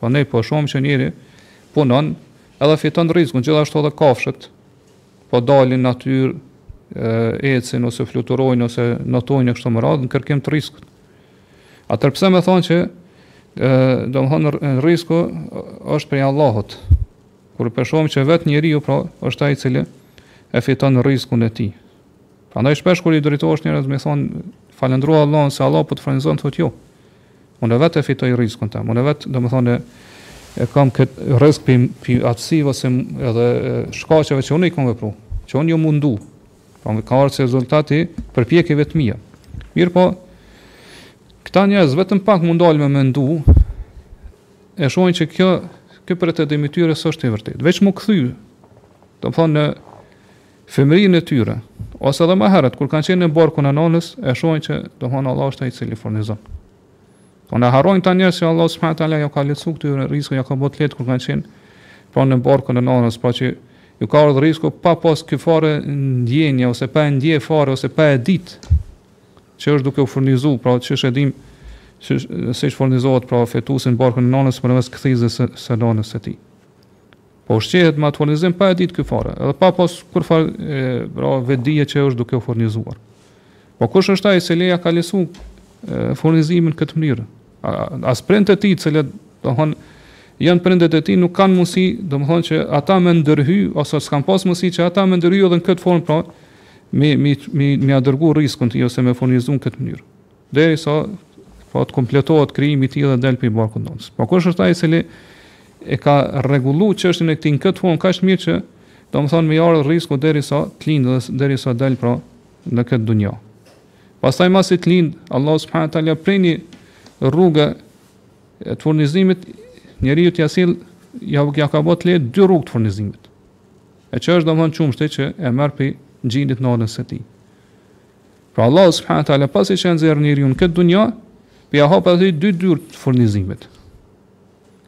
S1: Po ne po shohim që njeri punon edhe fiton rrizkun, gjithashtu edhe kafshët po dalin n'natyrë, ecin ose fluturojnë ose notojnë kështu me radhë në kërkim të rrizkut. Atëherë pse me thonë që ë domethënë rrizku është prej Allahut. Kur po shohim që vetë njeriu pra është ai i cili e fiton rrizkun e tij. Prandaj shpesh kur i drejtohesh njerëzve me thonë falëndro Allahun se Allah po të furnizon thotë jo. Unë vetë e fitoj rrizkun tem. Unë vetë, domethënë, e kam kët rrizk pi pi aftësive ose edhe shkaqeve që unë i kam vepruar, që unë jom mundu. Pra më ka ardhur rezultat i përpjekjeve të mia. Mirëpo, këta njerëz vetëm pak m'u ndalë me mendu, e shohin që kjo, kjo pretendimi tyre s'është i vërtetë. Veç m'u kthy, domethënë në fëmijërinë e tyre, ose edhe më herët kur kanë qenë në barkun e nënës, e shohin që domthonë Allah është ai i cili furnizon. Po na harrojnë këta njerëz se Allah subhanahu wa taala ja ka lehtësuar këtyre rrizkun, ja ka bërë të lehtë kur kanë qenë pra në barkun e nënës, pra që ju ka ardhur rrizku pa pas ky fare ndjenja ose pa e ndje fare ose pa e ditë që është duke u furnizu, pra qysh e dimë se qysh furnizohet pra fetusi n'barkun e nënës përmes kërthizës së, së nënës së tij. Po ushqehet me atë furnizim pa e ditë ky fare,, edhe pa pas kurrfar pra vetëdije që është duke u furnizuar. Po kush është ai i cili ja ka lehtësu furnizimin në këtë mënyrë? As prindët e tij, të cilët do thonë janë prindët e tij nuk kanë mundësi, domethënë që ata më ndërhy ose s'kan pas mundësi që ata më ndërhy edhe në këtë formë, pra me me me me dërgu rizkun e tij ose me furnizu në këtë mënyrë. Deri sa po të kompletohet krijimi i tij dhe del prej barkut nonës. Po kush është ai i cili e ka rregulluar çështjen e këtij në këtë formë kaq mirë që domethënë me i ardh rizku deri sa të lind dhe deri sa dal pra në këtë dunja. Pastaj masi të lind, Allah subhanahu wa taala prej një rruge të furnizimit njeriut ja sjell, ja ja ka bë të lehtë dy rrugë të furnizimit. E që është domthon qumshti që e merr pi gjinit nanës së tij. Pra Allahu subhanahu wa taala pasi që e nxjerr njeriun në këtë dunja, po ja hap ato dy dyert të furnizimit.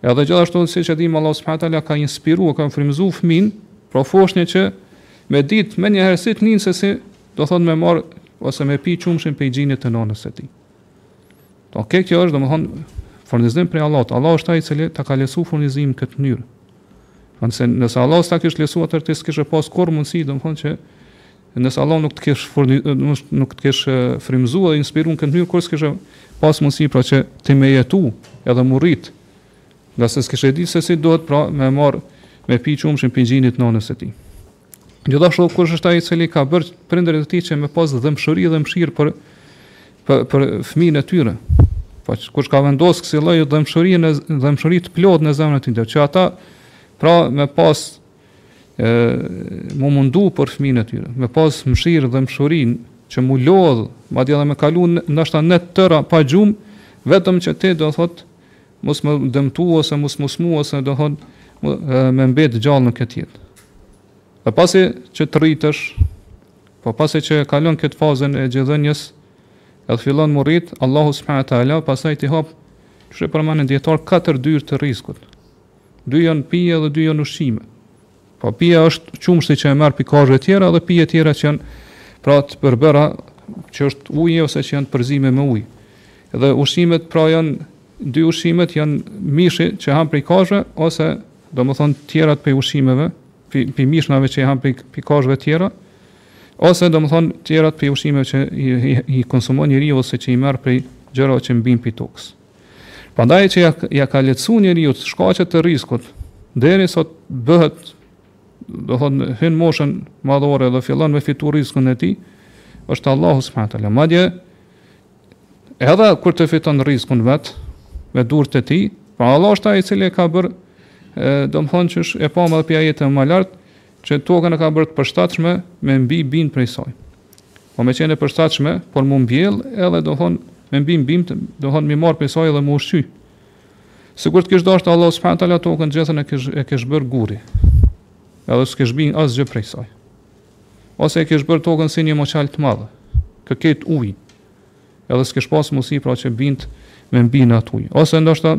S1: Edhe gjithashtu siç e dimë Allahu subhanahu wa taala ka inspiruar, ka frymëzuar fëmin, pra foshnjën që me ditë menjëherë si të lind se si do thonë me marr ose me pi qumshtin pe gjinit të nënës së tij. Po okay, kjo është domethënë furnizim prej Allahut. Allahu është ai i cili ta ka lehtësu furnizimin në këtë mënyrë. Nëse nëse Allahu s'ta kish lehtësu atë ti s'kishe pas kurrë mundësi domethënë që Nëse Allahu nuk të kish furni, nuk të kish frymëzuar dhe inspiruar në këtë mënyrë, kurrë s'kishe pas mundësi pra që ti me jetu edhe mu rrit. Ngase s'kishe ditë se si duhet pra me marrë me pi qumështin pi gjinit nënës së tij. Gjithashtu, kush është ai i cili ka bërë prindërit e tij që me pas dhëmshuri dhe mëshirë për për për fëmijën e tyre. Po kush ka vendosur kësi lloj dhëmshurie, një dhëmshuri të plotë në zemrën e tyre, që ata pra me pas e mu mundu për fëmijën e tyre, me pas mëshirë dhe dhëmshuri që mu lodh, madje edhe me kalu ndoshta net të tëra pa gjumë, vetëm që ti do thot mos mu dëmtu ose mos mu smu ose do thot me mbet gjallë në këtë jetë. E pasi që të rritësh, po pasi që e kalon këtë fazën e gjidhënies, edhe fillon mu rritë, Allahu s.a. pastaj t'i hap, siç përmendin dijetarët, katër dyrë të rizkut. Dy janë pije dhe dy janë ushqime. Pra po, pija është qumështi që e merr pi kafshëve të tjera dhe pije të tjera që janë pra të përbëra që është uji ose që janë përzieme me ujë. Dhe ushqimet pra janë dy ushqimet janë mishi që han prej kafshëve ose domethën të tjerat prej ushqimeve, pi, pi mishrave që han prej pi kafshëve të tjera ose domethën të tjerat prej ushqimeve që i, i, i konsumon njeriu ose që i merr prej gjërave që mbijnë pi tokës. Prandaj që ja, ja ka lehtësu njeriut shkaqet e rizkut, derisa të bëhet, do thotë, hyn n'moshën madhore dhe fillon me fitu rizkun e tij, është Allahu s.a. Madje, edhe kur e fiton rizkun vetë, me durt e tij, pra Allah është ai i cili e ka bërë, do me thonë që siç e pamë edhe te ajetet më lart, që tokën e ka bërë të përshtatshme me mbi bimë prej saj. Pra me qenë e përshtatshme, për m'u mbjell edhe do thonë me mbi bimët, do thonë mi marr prej saj edhe m'u ushqy. Sikur të kish dashtë Allah subhanahu taala tokën gjithën e kish e kish bërë gur. Edhe s'kish bi asgjë prej saj. Ose e kish bërë tokën si një moçal të madh. Krejt ujë. Edhe s'kish pas mundësi pra që bimët me mbi në atë ujë. Ose ndoshta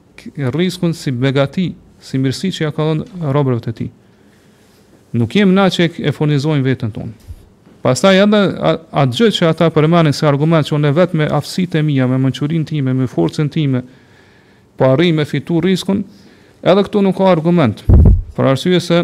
S1: rizkun si begati, si mirësi që ia ka dhënë robërve të tij. Nuk jemi na që e furnizojmë veten tonë. Pastaj edhe atë gjë që ata përmendin si argument që unë vetë me aftësitë e mia, me mençurinë time, me forcën time, po arrij me fitu rizkun, edhe këtu nuk ka argument. Për arsye se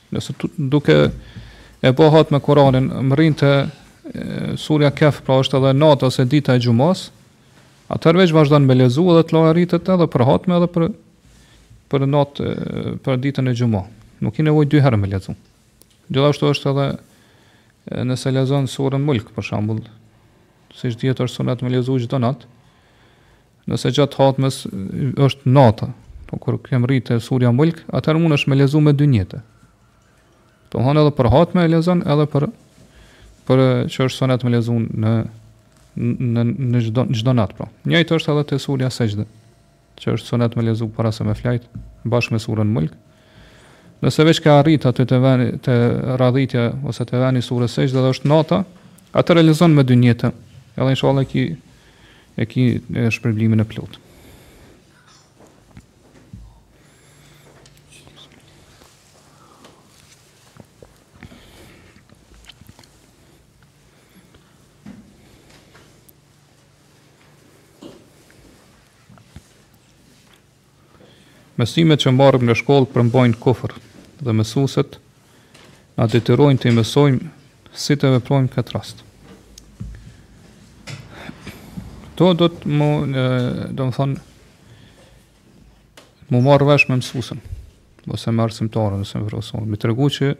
S1: Nëse duke e bo hatme Kur'anin, mrrin te surja Kehf, pra është edhe nata ose dita e xumës, atëherë veç vazhdon me lezu edhe të llogaritet edhe për hatme edhe për për natë për ditën e xumës. Nuk ki nevojë dy herë me lezu. Gjithashtu është edhe nëse lezon surën Mulk për shembull, siç dihet është sunet me lezu çdo natë, Nëse gjatë hatmes është nata, pra kur ke mrri te surja Mulk, atëherë mundesh me lezu me dy nijete. Do thonë edhe për hatme e lezon edhe për për që është sunet me lezu në në në çdo çdo natë pra. Njëjtë është edhe te surja Sexhde, që është sunet me lezu para se me flejt bashkë me surën Mulk. Nëse veç ke arrit aty te veni te radhitja ose te veni i sures Sexhde dhe është nata, atëherë lezon me dy nijete. Edhe inshallah ki E ki shpërblimin e plotë. Mësimet që marrim në shkollë përmbajnë kufër dhe mësuesit na detyrojnë t'i mësojmë si të veprojmë n'këtë rast. Këtu duhet me, do me thonë, m'u marrë vesh me mësusën, ose me arsimtarën, ose me profesorën, me i tregu që,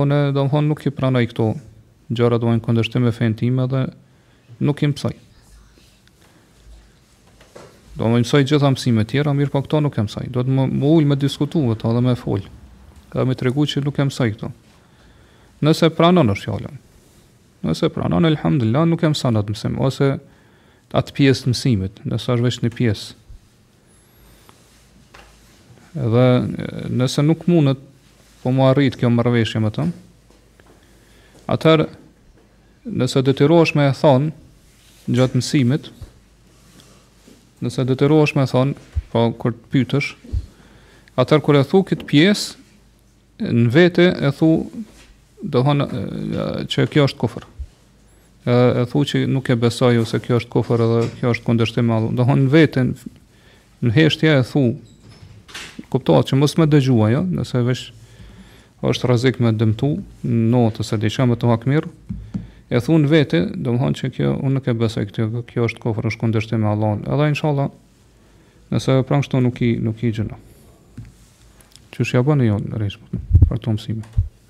S1: unë, do me thonë, nuk i pranoj këto gjëra që janë në kundërshtim me fenë time dhe nuk i mësoj. Do më mësoj gjitha mësime tjera, mirëpo këto nuk e mësoj. Do të më, më ullë me diskutu me ta dhe me folë. Edhe me tregu që nuk e mësoj këto. Nëse pranon është fjallën. Nëse pranon, elhamdulilah, nuk e mëson atë mësim. Ose atë pjesë të mësimit, nëse është veç një pjesë. Edhe nëse nuk mundet, po me arrit kjo marrëveshje me të, atëherë Nëse detyrohesh me e thënë gjatë mësimit, nëse detyrohesh me thënë, po kur të pyetesh, atëherë kur e thu këtë pjesë, në vete e thu domethënë që kjo është kufër. E, e thu që nuk e besoj ose kjo është kufër dhe kjo është kundërshtim me Allahun. Domethënë veten Në heshtje e thu, kuptohet që mos me dëgju ajo, nëse vesh është rrezik me dëmtu, notë ose diçka me t'u hakmarrë, e thu në vete, domethënë që kjo, unë nuk e besoj këtë, kjo është kufër, është kundërshtim me Allah, edhe inshallah, nëse e bën kështu nuk ki, nuk ki gjynah. Që shë jabën e jo në rejshmë, për të mësime.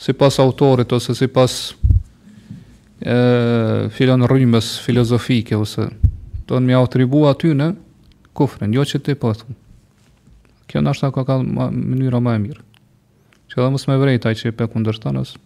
S1: Sipas autorit ose sipas e filan rrymës filozofike ose domethënë me ia atribu atyne kufrin, jo që ti po thu. Kjo është ka ka mënyra më e mirë. Që edhe mos me vrejt ai që pe kundërshton as.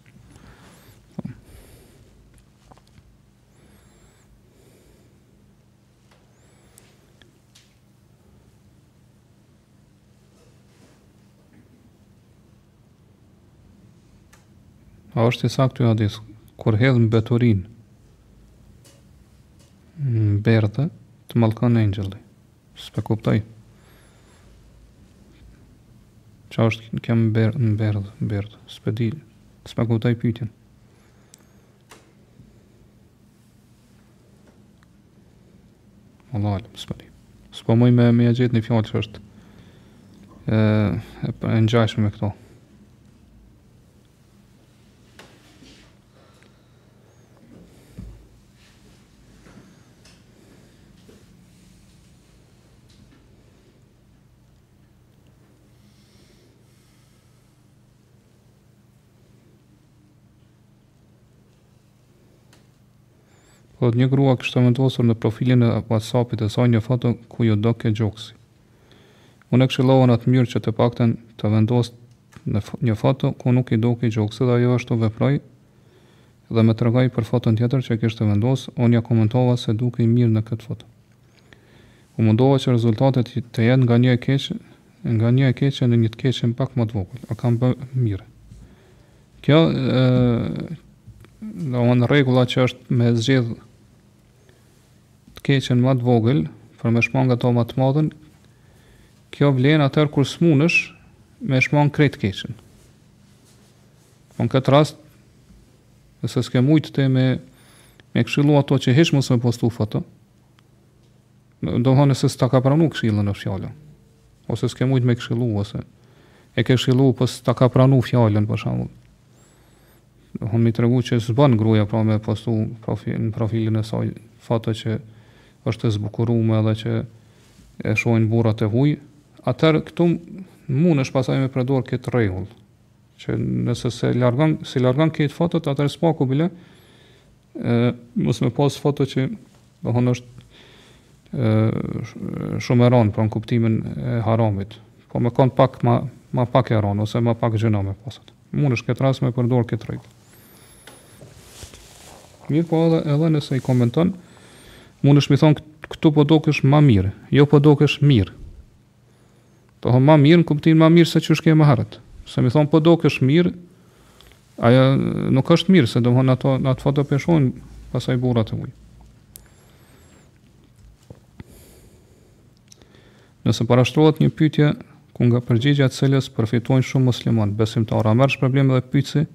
S1: A është i saktë ky hadith? Kur hedh mbeturina në berdhe, të mallkon engjëlli. S'pe kuptoj. Çka është kjo në berdhe, në berdhe, berdhe. S'pe di, s'pe kuptoj pytjen. Allahu alem, s'pe di. S'po muj me, me e gjetë një fjallë që është e, e, e ngjajshme me këto. Thotë një grua kishte vendosur në profilin e WhatsApp-it të saj një foto ku iu dukej gjoksi. Unë e këshillova në atë mënyrë që të paktën ta vendosë një foto ku nuk i dukej gjoksi dhe ajo ashtu veproi dhe më tregoi për foton tjetër që kishte vendos, unë ja komentova se dukej mirë në këtë foto. U mundova që rezultati të jetë nga një e keqe, nga një e keqe në një të keqe pak më të vogël, a kam bë mirë. Kjo ë domethonë rregulla që është me zgjedh të keqen ma të vogël për me shmang ato ma të madhen. Kjo vlen atëherë kur smunësh me shmang krejt të keqen. Po në këtë rast nëse s'ke mujtë të me e këshillu ato që hiç mos me postu foto, Domethonë nëse s'ta ka pranu këshillën ose fjalën. Ose s'ke mujtë me e këshillu, ose e ke këshillu, po s'ta ka pranu fjalën, për shembull. Domethonë me i tregu që s'ban gruja pra me postu profil, në profilin e saj, foto që është e zbukurume edhe që e shohin burrat e huj, atër këtu munësh ti pasaj me përdor këtë rregull. Që nëse s'e largon, s'i largon këtë fotot, atër së paku bile, e, mos me pas foto që, domethonë është, e, shumë e ronë, pra në kuptimin e haramit. Po me konë pak ma, ma pak e ronë, ose ma pak gjynah me pas. Munësh ti këtë rast me përdor këtë rregull. Mirëpo edhe, edhe nëse i komenton, munësh ti me i thonë këtu po dokesh ma mirë, jo po dokesh mirë. Po ma mirë në kuptimin ma mirë se qysh ke ma herët. Se me i thonë po dokesh mirë, ajo nuk është mirë, se domthon ato në atë foto po e shohin pasaj burrat e huaj. Nëse parashtrohet një pyetje ku nga përgjigja e të cilës përfitojnë shumë muslimanë besimtarë, a merr shpërblim edhe pyetësi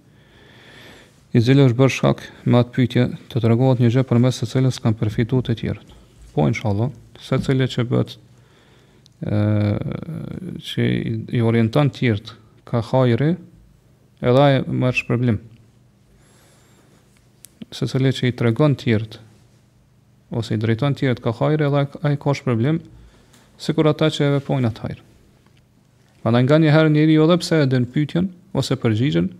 S1: i cili është bërë shkak me atë pyetje të tregohet një gjë përmes së cilës kanë përfituar të tjerët. Po inshallah, secili që bëhet që i orienton tjert ka hajri edhe ai merr shpërblim secili që i tregon tjert ose i drejton tjert ka hajri edhe ai ka shpërblim sikur ata që e veprojnë atë hajr madje nganjëherë njeriu edhe pse e din pytjen ose përgjigjen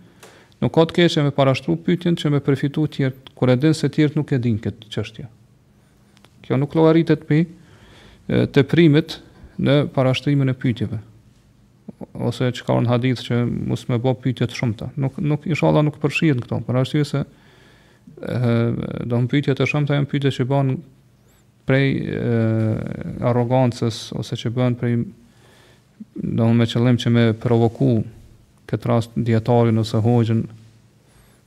S1: nuk ka të keqe me parashtru pytjen që me përfitu tjert kur e din se tjert nuk e din këtë qështja Kjo nuk llogaritet pi teprimit në parashtrimin e pyetjeve ose që ka në hadith që mos me bo pyetje të shumta. Nuk nuk inshallah nuk përfshihet këtu, për arsye se ë do të pyetjet e shumta janë pyetje që bon prej arrogancës ose që bën prej do me qëllim që me provoku këtë rast dijetarin ose hoxhën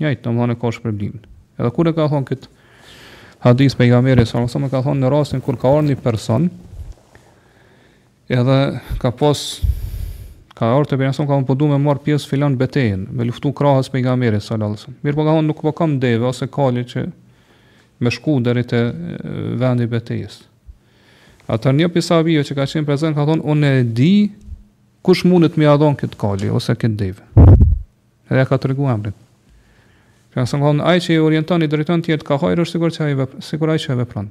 S1: Njëjtë, domethënë e ka shpërblimin. Edhe kur e ka thonë këtë hadith pejgamberi alejhi selam ka thonë në rastin kur ka ardhur një person edhe ka pas ka ardhur te pejgamberi ka thonë po du me marr pjesë filan betejën, me luftu krahas pejgamberit sallallahu alajhi wasallam. Mirëpo ka thonë nuk po kam deve ose kali që me shku deri te vendi i betejës. Atëherë një pi sahabëve që ka qenë prezent ka thonë unë e di kush mundet me ia dhon këtë kali ose këtë deve. Edhe ia ka tregu emrin. Pra sa ngon ai që i orienton i drejton të tjerët ka hajër është sikurse ai vep, sikur ai që vepron.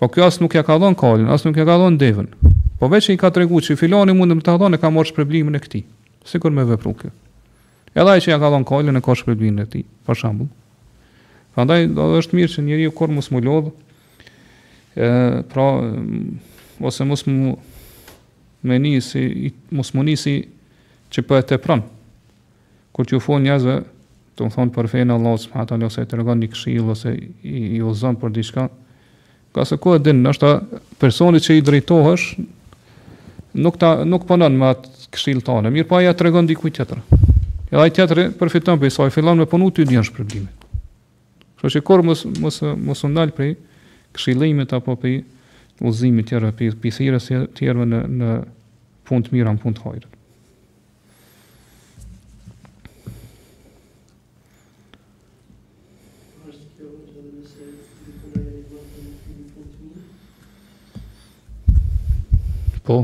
S1: Po ky as nuk ia ka dhon kalin, as nuk ia ka dhon devën. Po veç i ka tregu që filani mund të ta dhon e ka marrë shpërblimin e këtij. Sikur me vepru ky. Edhe ai që ia ka dhon kalin e ka shpërblimin e këtij, për shembull. Prandaj do të është mirë që njeriu kurrë mos mu lodh ë pra ose mos mu Me msy, mos me msy që po e tepron. Kur t'ju fol njerëzve, domethonë për fenë e Allahut subhanehu teala ose e tregon një këshilë, ose i, i udhzon për diçka, ku se ku e din, ndoshta personit që i drejtohesh, nuk, ta, nuk punon me atë këshilë tane, mirëpo po ia tregon dikujt tjetër. Edhe ai tjetri përfiton prej saj, fillon me punu ti e ki shpërblimin. Kështu që kurrë mos mos mos u ndal prej këshillimit apo prej udhëzimit të tjerëve, prej prej thirrjes së tjerëve në në punë të mira, në punë të hajrit. Po,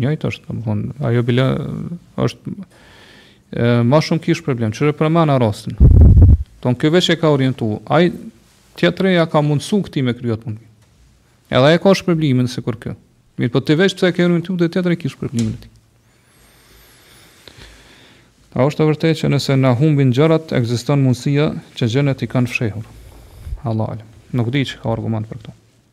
S1: Njëjtë është, domethonë, ajo bile është e, ma shumë kish problem, që për ma në rastin tonë, ky veç e ka orientu, ai tjetri ia ka mundësu këtij me kry at punë. Edhe e ka shpërblimin sikur ky. Mirëpo ti veç pse e ke orientu te tjetri ki shpërblimin e tij. A është e vërtetë që nëse na humbin gjërat, ekziston mundësia që xhinët i kanë fshehur. Allahu alem, nuk di që ka argument për këtë.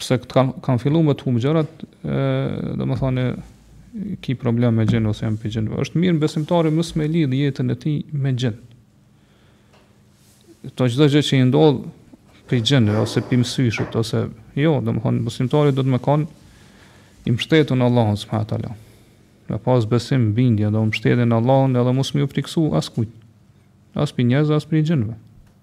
S1: Pse t'kan, kan fillu me të humb gjërat, domethanë, ki problem me xhinë, ose janë prej xhinëve. Është mirë që besimtari mos me lidhë jetën e tij me xhinë. Çdo gjë që i ndodh prej xhinëve, ose prej mësyshit, ose jo, domethanë, besimtari duhet me kanë i mështetun në Allahun, subhanehu teala. Me pas besim, bindje, dhe me u mështet në Allahun, edhe mos me iu friksu askujt. As prej njerëzve, as prej xhinëve.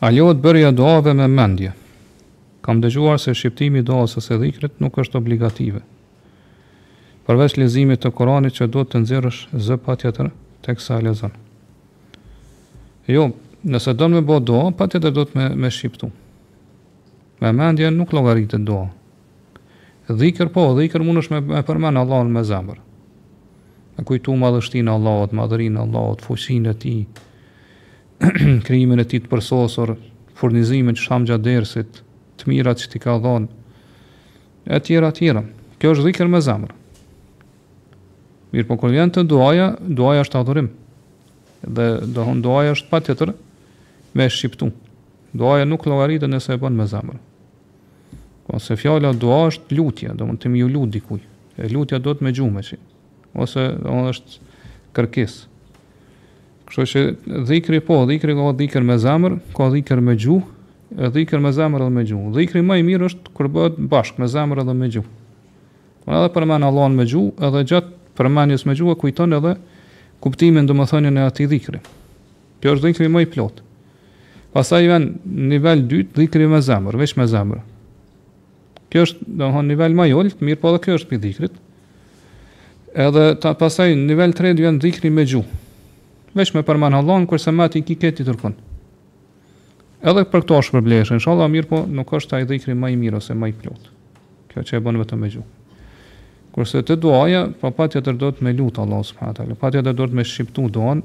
S1: A lejohet bërja e duave me mendje? Kam dëgjuar se shqiptimi i duas ose dhikrit nuk është obligative. Përveç leximit të Kuranit që duhet të nxjerrësh zë patjetër teksa e lexon. Jo, nëse don me bë dua, patjetër duhet me me shqiptu. Me mendje nuk llogaritet dua. Dhikër po, dhikër mundesh me, me përmend Allahun me zemër. Me kujtu madhështinë e Allahut, madhërinë e Allahut, fuqinë e tij, krijimin e tij të përsosur, furnizimin që thamë gjatë dersit, të mirat që t'i ka dhonë, e tjera tjera. Kjo është dhikër me zemër. Mirëpo kur vjen te duaja, duaja është adhurim. Dhe domethon duaja është patjetër me shqiptu. Duaja nuk llogaritet nëse e bën me zemër. Po se fjala dua është lutje, domethënë me ju lut dikujt. E lutja dohet me gjuhë që ose domethënë është kërkesë. Kështu që dhikri po, dhikri ka dhikër me zemër, ka dhikër me gjuhë, e dhikër me zemër edhe me gjuhë. Dhikri më i mirë është kur bëhet bashkë me zemër edhe me gjuhë. Po edhe përmend Allahun me gjuhë, edhe gjatë përmendjes me gjuhë kujton edhe kuptimin domethënien e atij dhikri. Kjo është dhikri më i plotë. Pastaj vjen niveli i dytë, dhikri me zemër, veç me zemër. Kjo është, domethënë, nivel më i ulët, mirëpo edhe kjo është prej dhikrit. Edhe ta pastaj niveli 3 vjen dhikri me gjuhë. Veç me përmend Allahun kurse mendja të ik tjetërkun. Edhe për këto shpërblehesh, inshallah, mirëpo nuk është ai dhikri më i mirë ose më i plotë. Kjo që e bën vetëm me gjuhë. Kurse te duaja, pra patjetër dohet me lutë Allah subhanahu wa taala. Patjetër dohet me shqiptu duan,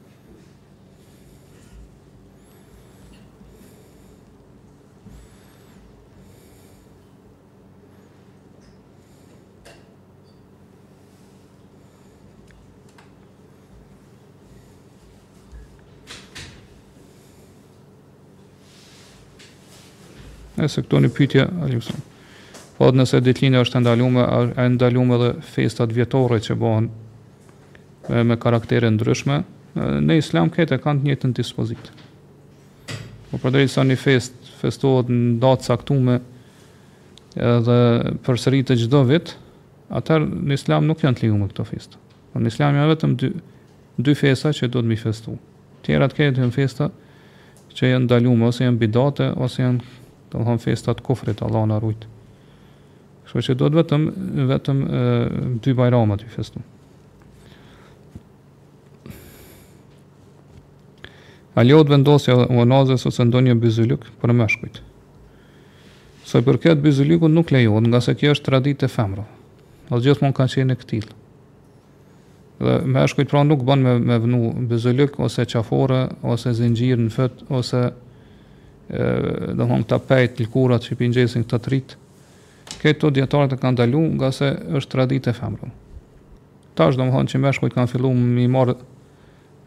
S1: Nëse këto një pytje, alimësëm. Po nëse ditëlindja është e ndalume, e ndalume dhe festat vjetore që bëhen me karaktere të ndryshme, në islam këto e kanë të njëjtën dispozitë. Po përderisa një festë festohet në datë të caktume, edhe përsëritet çdo vit, atëherë në islam nuk janë të lejume këto festa. Por në islam janë vetëm dy, dy festa që dohet me i festu. Tjerat këto janë festa që janë të ndalume, ose janë bidate, ose janë domethënë festa të kufrit, Allahu na rujtë. Kështu që dohet vetëm vetëm dy bajramat me festu. A lejohet vendosja e unazës ose ndonjë byzylyk për meshkujt. Sa i përket byzylykut nuk lejohet, ngase kjo është traditë e femrës. Ose gjithmonë ka qenë e këtillë. Dhe meshkujt pra nuk bën me me vnu byzylyk ose qafore ose zinxhir në fyt ose domethënë këta pejt lkurat që p'i ngjesin këta të rijt. Këto dijetarët e kanë ndalu ngase është traditë e femrës. Tash domethënë që meshkujt kanë fillu me i marrë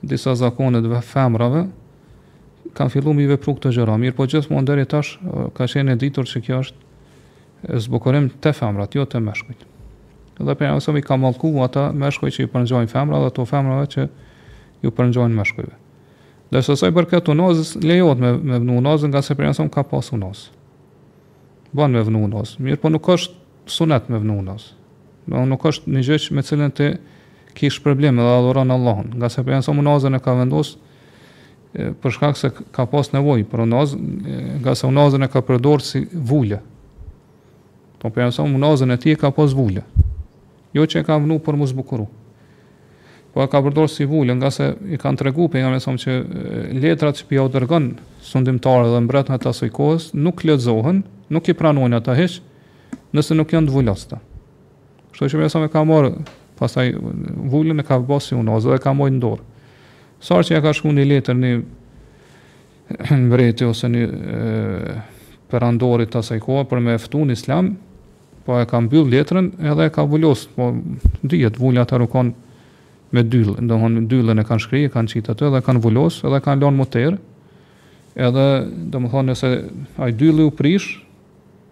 S1: disa zakone të femrave kanë fillu me i vepru këto gjëra, mirëpo gjithmonë deri tash ka qenë e ditur që kjo është Zbukurim te femrat, jo te meshkujt. Dhe pejgamberi sa i ka mallku ata meshkuj që i përngjajnë femrave dhe ato femrave që ju përngjajnë meshkujve. Dhe sa i përket unazës, lejohet me me vnu unazën, ngase pejgamberi ka pas unazë. Bën me vnu unazë, mirëpo nuk është sunet me vnu unazë. Do nuk është një gjë që me të cilën ti ki shpërblim dhe adhuron Allahun, ngase pejgamberi unazën e ka vendosur për shkak se ka pas nevojë për unazë, ngase unazën e ka përdor si vulë. Pejgamberi alejhi selam unazën e tij ka pas vulë. Jo që e ka vënë për m'u zbukuru. Po e ka përdor si vulë, ngase i kanë tregu Pejgamberit alejhi selam që letrat që p'jau dërgon sundimtarëve dhe mbretënve t'asaj kohës, nuk lexohen, nuk i pranojnë ata hiç, nëse nuk janë të vulosta. Kështu që alejhi selam e ka marrë, pastaj vulën e ka bërë si unazë dhe e ka majtë n'dorë. Sa herë që ia ka shkru një letër një mbreti ose një perandorit të asaj kohë, për me e ftu në islam, po e ka mbyllë letrën edhe e ka vulos, po dihet vula atëherë u kon me dyllë, domethënë dyllën e kanë shkri, e kanë qitë aty dhe kanë vulos edhe kanë lanë m'u ter, edhe domethënë nëse ai dylli u prishë,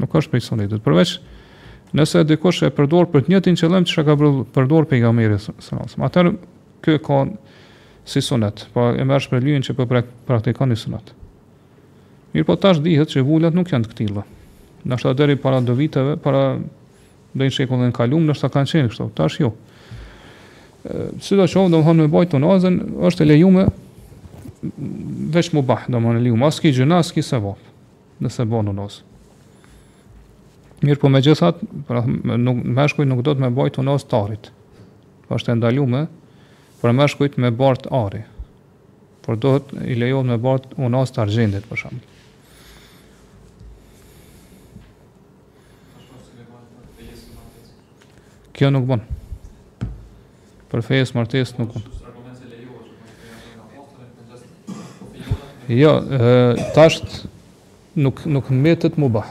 S1: Nuk është prej sunetit. Përveç nëse dikush e përdor për të njëjtin qëllim që ka përdor pejgamberi sallallahu alajhi wasallam. Atëherë ky ka si sunet, po e merr shpërblimin që po praktikon ni sunet. Mirëpo tash dihet që vulat nuk janë të këtilla. Ndoshta deri para do viteve, para do, në shekullin e kalum, ndoshta kanë qenë kështu, tash jo. Sidoqoftë, domethënë me bajtë unazën, është e lejume, veç mubah, domethënë e lejume, as ki gjynah, as ki sevap. Nëse ban unazë. Mirëpo megjithatë, pra, nuk, meshkujt nuk duhet me bajt unazë të arit. Po është e ndalume, për meshkujt me bart ari. Por duhet, i lejohet me bart unazë të argjendit, për shembull. Kjo nuk bon. Për fejesë, martesë nuk bon. Jo, tash nuk nuk mbetet mubah.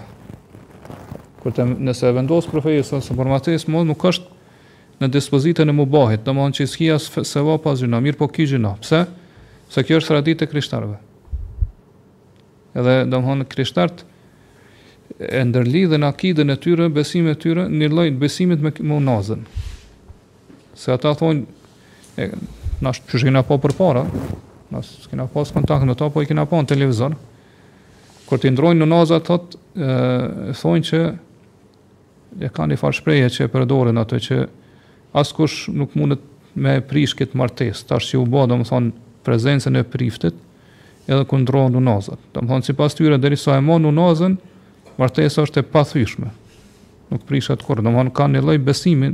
S1: Kur të nëse e vendos për fejesë ose për martesë, më nuk është në dispozitën e mubahit, domethënë që s'ki as sevap as gjynah, mirëpo ki gjynah. Pse? Se kjo është traditë e krishterëve. Edhe domethënë krishterët e ndërlidhin akiden e tyre, besimet e tyre, një lloj besimit me unazën. Se ata thonë, e, nashta që s'kena pa përpara, na s'kena pas kontakt me ta, po i kena pa në televizor, kur t'i ndërrojnë unazat, thot, e, thonë që E kanë një farë shprehje që e përdorin ata që askush nuk mundet me e prish këtë martesë, tash që u bo, domethënë, n'prezencën e priftit, edhe kur ndërrohen unazat. Domethënë, sipas tyre, derisa e mban unazën, martesa është e pathyshme, nuk prishet kurrë, domethënë, kanë një lloj besimi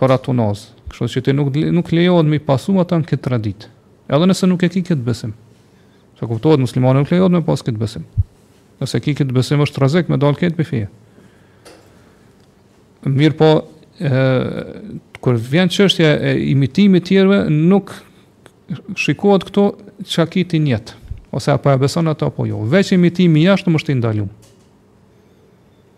S1: për atë unazë, kështu që ti nuk, nuk lejohet me i pasu ata në këtë traditë, edhe nëse nuk e ki këtë besim, që kuptohet, muslimani nuk lejohet me pas këtë besim. Nëse ki këtë besim është rrezik me dal krejt prej feje. Mirëpo, e, kur vjen çështja e imitimit të tjerëve, nuk shikohet këtu çka ki ti nijet, ose a po e beson ato apo jo. Veç imitimi i jashtëm është i ndalum.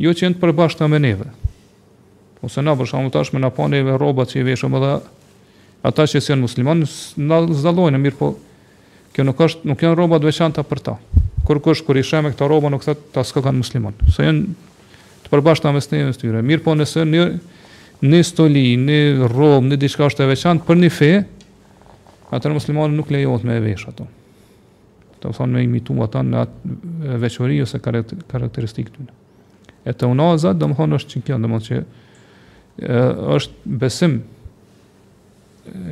S1: Jo që janë të përbashkëta me neve. Ose na për shembull tash me na pa neve rrobat që i veshim edhe ata që janë muslimanë na s'dallojmë mirëpo kjo nuk është nuk janë rroba të veçanta për ta. Kurkush kur i sheh me këto rroba nuk thotë këta s'kokan musliman. Se janë të përbashkëta mes neve e tyre. Mirëpo nëse një një stoli, një rrobë, një diçka është e veçantë për një fe, atëherë muslimani nuk lejohet me e vesh ato. domethënë me imitu ata në atë veçori ose karakteristikë të tyne. E te unazat, domethënë është që kjo, domethënë që e, është besim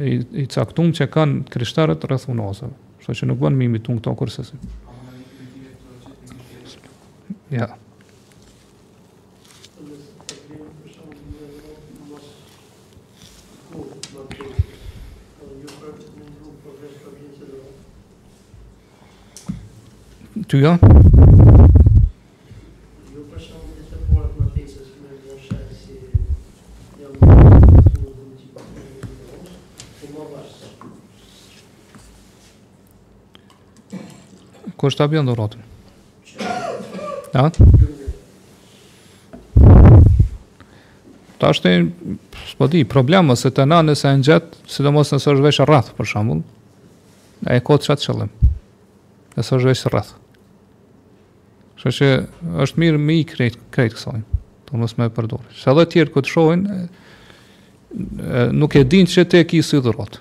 S1: i, i caktum që kanë krishterët rreth unazave. Kështu që nuk bën me imitu në këto kurrsesi. Ja. Ty jo? Kush ta bjen dhuratë? Ja. Tashti, s'po di, problem, ose të na nëse e ngjet, sidomos nëse është veç rreth, për shembull, e ka qat qëllim, nëse është veç rreth. Kështu që është mirë me i krejt, krejt kësoj, mos me e përdor. Se edhe tjerët kur të shohin, nuk e dinë që ti e ki si dhuratë.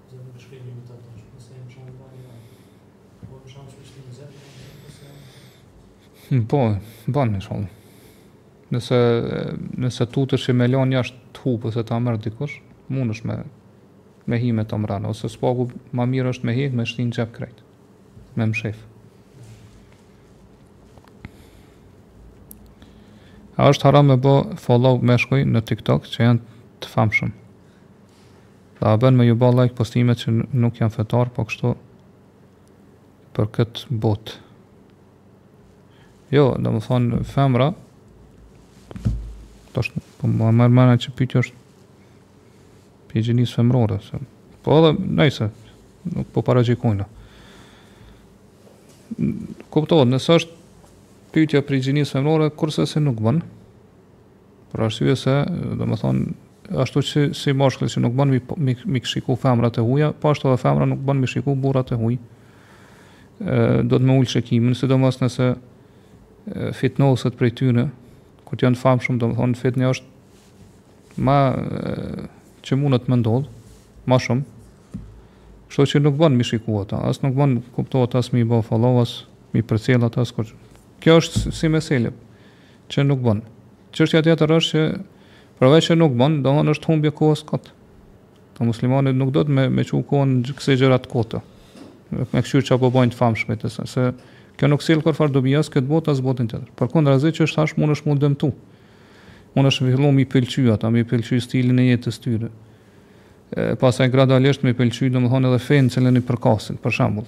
S1: Zë nuk shkrim një mëtë të është, nëse e
S2: më shumë bërë një bërë. Po më shumë që ishtë një zërë, në të të
S1: se... Në po, bërë në shumë. Nëse, nëse tutesh me lanë jashtë të hup, ose ta merr dikush, mundesh me, me hi me të mrenë, ose së paku ma mirë është me hekë, me shti në xhep krejt, me mshef. A është haram me bë follow meshkuj në TikTok që janë të famshëm? Dhe a bën me ju ba like postimet që nuk janë fetare po kështu për këtë botë. Jo, domethënë femra, tash, po ma merr menja që pyetësi është prej gjinisë femrore, se, po edhe, nejse, nuk po paragjykojmë. Kuptohet, nëse është pytja prej gjinisë femrore, kurrsesi nuk bënë, Për arsye se, domethënë, ashtu si mashkulli që nuk bën mi, mi, mi shiku femrat e huja, po ashtu edhe femra nuk bën mi shiku burrat e huaj. Duhet me ul shikimin, sidomos nëse fitnoset prej tyne, kur të janë famë shumë, domethënë, fitneja është ma që mundet me ndodh, ma shumë, kështu që nuk bën mi shiku ata, as nuk bën kuptohet as mi bë follow, as mi përcjell ata, as kur... Kjo është si meselë, që nuk bën. Çështja tjetër është që përveç që nuk bën, domthonë është humbje kohës kot. Muslimani nuk duhet me me çu kohën kësi gjëra të kota. Nuk me kshyr ça po bëjnë të famshmit se, se kjo nuk sjell kurfar dobi as këtë botë as botën tjetër. Përkundrazi që e thash mundesh mu dëmtu. Mundesh fillu mi pëlqy ata, mi pëlqy stilin e jetës tyre. E, pastaj gradualisht mi pëlqy, domthonë edhe fenë cilën i përkasin, për shembull.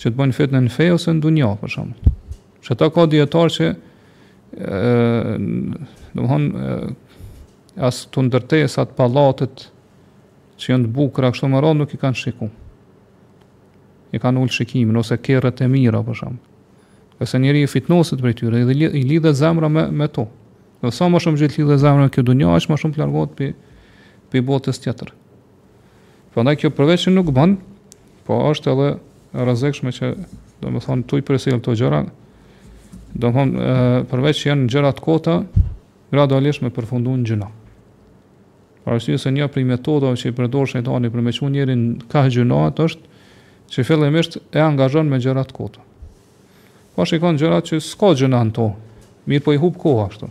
S1: që të bëjnë fitnë në fe ose në dunja, për shembull. Qashtu ka dijetarë që, domethënë, as te ndërtesat, pallatet, që janë të bukra, kështu me radhë, nuk i kanë shiku. I kanë ul shikimin, ose kerret e mira, për shembull. Se njeri fitnoset prej tyre, edhe i lidhet zemra me, me to. Dhe sa më shumë që lidhet zemra me këtë dunja, aq më shumë të largohet prej, prej botës tjetër. Prandaj kjo përveç që nuk bën, po është edhe e rrezikshme që domethënë tuj përcjell këto gjëra. Domethënë përveç që janë gjëra të kota, gradualisht me përfunduar në gjyna. Për arsye se një prej metodave që i përdor shejtani për me çu njërin ka gjynat është që fillimisht e angazhon me gjëra të kota. Po shikon gjëra që s'ka gjyna në to, mirëpo i hup koha ashtu.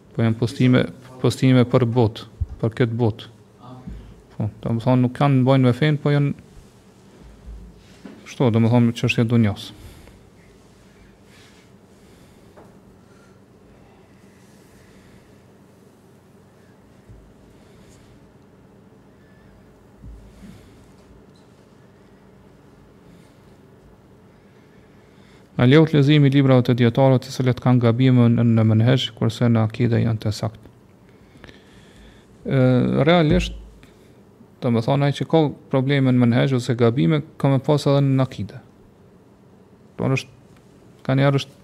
S1: Po janë postime, postime për botë, për këtë botë. Po, domethënë, nuk kanë me bo me fenë, po janë, shtu, domethënë, çështje dunjas. A lejohet leximi i librave të dijetarëve të cilët kanë gabime në menhexh, kurse në akide janë të saktë. Realisht, domethënë, ai që ka probleme në menhexh ose gabime, ka me pas edhe në akide. Domethënë është, nganjëherë është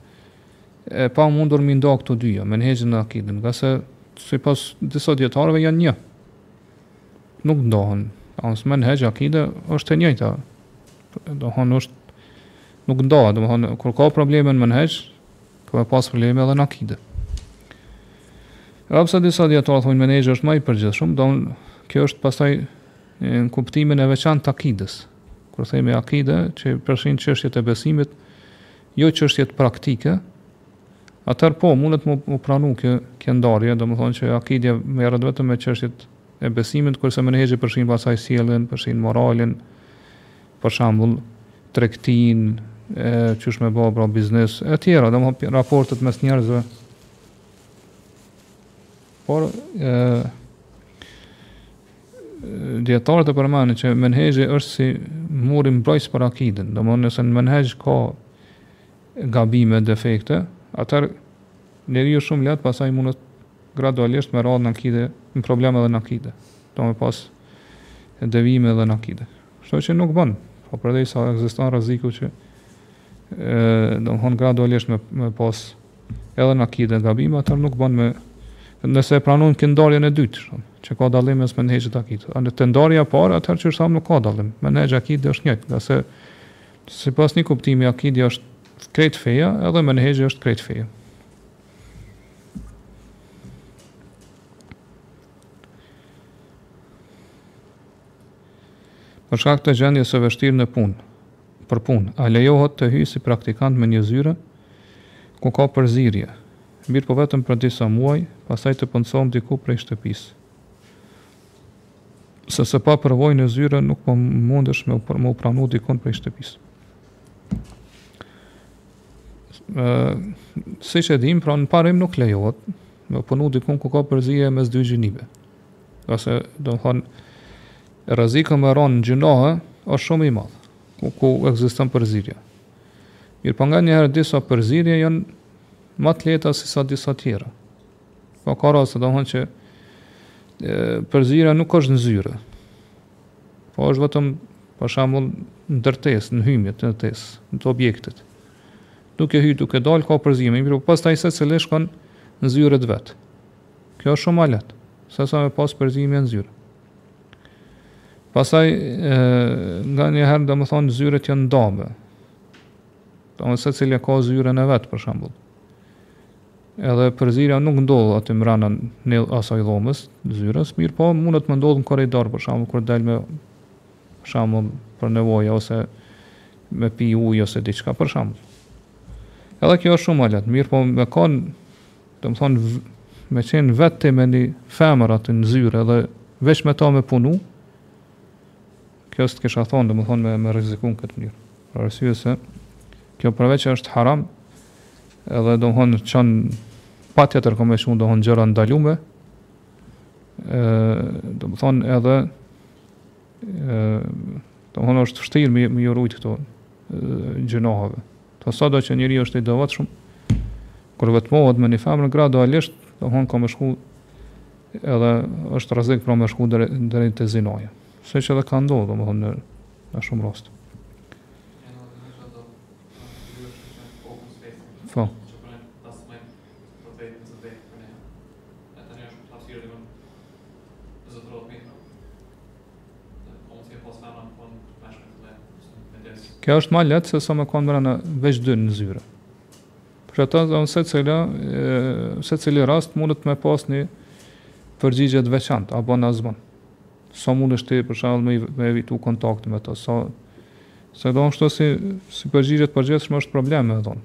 S1: e pamundur mi nda këto dyja, menhexhin nga akideja, ngase sipas disa dijetarëve janë një. Nuk ndahen. Pra menhexh akide është e njëjta. Domethënë është nuk ndahet, domethënë kur ka probleme në menhexh, ka me pas probleme edhe në akide. Edhe pse disa dijetarë thonë menhexh është më i përgjithshëm, domethënë kjo është pastaj në kuptimin e veçantë të akidës. Kur themi akide, që përfshin çështjet e besimit, jo çështjet praktike, Atëherë po, mundet me u pranu kjo, kjo ndarje, domethënë që akidja merret vetëm me çështjet e besimit, kurse menhexhi përfshin pastaj sjelljen, përfshin moralin, për shembull, tregtinë, e qysh me bë pra biznes, e tjera, domethënë raportet mes njerëzve. Por e dijetarët e përmendin që menhexhi është si muri mbrojtës për akiden. Domthonë nëse në menhexh ka gabime, defekte, atëherë njeriu shumë lehtë pastaj mundet gradualisht me ra edhe në akide, në probleme dhe në akide. Do me pas devijime dhe në akide. Kështu që nuk bën, po përderisa ekziston rreziku që e, domethënë gradualisht me, me pas edhe në akide gabime, atëherë nuk bën me nëse e pranojmë këtë ndarjen e dytë, që ka dallim mes menhexhit e akides. A te ndarja e parë, atëherë siç e thamë nuk ka dallim. Menhexhi, akidja është njëjtë, ngase Sipas një kuptimi akidja është krejt feja edhe menhexhi është krejt feja. Për shkak të gjendjes së vështirë në punë, për punë, a lejohet të hyjë si praktikant në një zyre ku ka përzierje, mirëpo vetëm për disa muaj, pastaj të punësohem diku prej shtëpisë. Sepse pa përvojë në zyre nuk po mundesh me u pranu dikun prej shtëpisë. Siç e dimë, pra në parim nuk lejohet me punu dikun ku ka përzierje mes dy gjinive. Ngase, domethënë, rreziku me ra në gjynah, është shumë i madhë, ku, ku ekziston përzierja. Mirëpo po nganjëherë disa përzierje janë ma të lehta sesa disa tjera. Po ka raste, domethënë që përzierja nuk është në zyre, po është vetëm për shembull në ndërtesë, në hyrje të ndërtesës, në të objektit. Duke hyjë duke dalë ka përzierje, mirëpo pastaj secili shkon në zyre të vet. Kjo është shumë më e lehtë sesa me pas përzierje në zyrë. Pastaj nganjëherë domethënë zyrët janë të ndame. Domethënë secili ka zyrën e vet për shembull. Edhe përzierja nuk ndodh aty mrena në asaj dhomës, zyrës, mirëpo mundet me ndodh në korridor, për shembull kur dal me për shembull për nevoja ose me pi ujë ose diçka për shembull. Edhe kjo është shumë ma e lehtë, mirëpo me kon, domthon me qenë vetë ti me një femër aty në zyrë edhe veç me ta me punu, Kjo s't'kisha thonë, domethënë me me rreziku në këtë mënyrë. Për arsye se kjo përveç që është haram, edhe domethënë çon patjetër kah shumë domethënë gjëra t'ndalume. ë domethënë edhe ë domethënë është vështirë me me iu rujt këtyne gjynahave. Po sa do që njeri është i devotshëm, kur vetmohet me një femër gradualisht, domethënë ka me shku edhe është rrezik pra me shku deri deri te zinaja. Se që edhe ka ndodhë, domethënë, në shumë raste. Po. Kjo është ma lehtë se sa me konë mrena veç dy në zyre. Për këta dhe në secili, secili rast mundet me pas një përgjigje të veçantë, a bon a s'bon. Sa mundesh ti për shembull me me evitu kontaktin me to, sepse do ashtu si si përgjigje të përgjithshme është problem me dhon.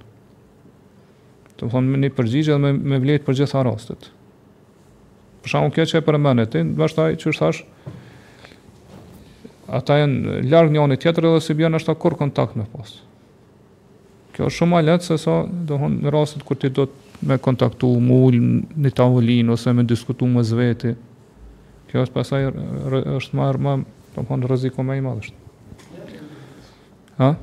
S1: Domethënë me një përgjigje dhe me me vlejt për të gjitha rastet. Për shembull kjo që e përmende ti, do të thotë që është thash ata janë larg njëri-tjetrit dhe s'i bjen ashtu kurrë kontakt me pas. Kjo është shumë ma lehtë se sa domethënë në rastet kur ti duhet me kontaktu, me u ulë në tavolinë ose me diskutu mes veti. Kjo është pasaj është ma rënë, domethënë rreziku ma i madh është. Ha?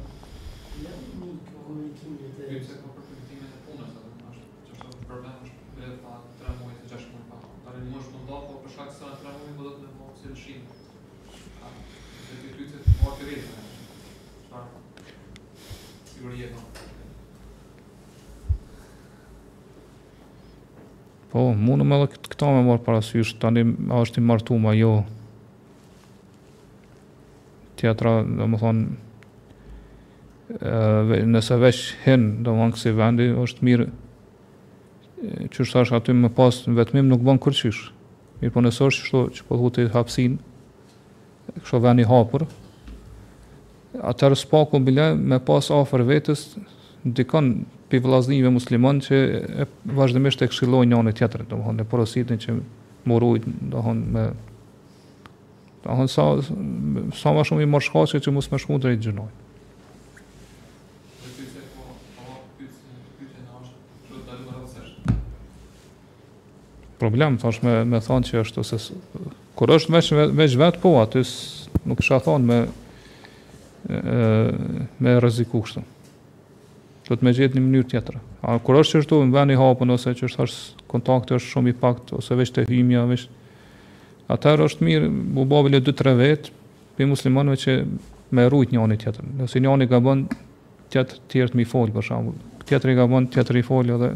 S1: Po, mun me edhe këta me marrë parasysh, tani a është i martum a jo. Tjetra, domethënë, nëse veç hin, domethënë kësi vendi, është mirë, qysh thashë aty me pas, vetëmim nuk bon kurqysh. Mirëpo nëse është kështu që po thu ti hapsinë, kështu ven i hapur, atëherë s'paku bile me pas afër vetes dikon pi vllaznive musliman që e vazhdimisht e këshillojnë njani-tjetrin, domethënë porositin që m'u rujt, domethënë me... Domethënë sa, sa ma shumë i merr shkaqet që mos me shku drejt gjynahit. Problem, thash me, me thonë qe është, ose kur është veç, veç vetë, po, aty nuk kisha thonë me, me rreziku kështu. Do të më jetë në mënyrë tjetër. A kur është që është në ven i hapun ose që është kontakti është shumë i paktë ose veç te hymja, veç atëherë është mirë mu bo dy 2-3 vet, pe muslimanëve që me rujt njëri tjetrin. Nëse njëri gabon tjetër tjetër mi fol për shembull. Tjetri gabon tjetri fol edhe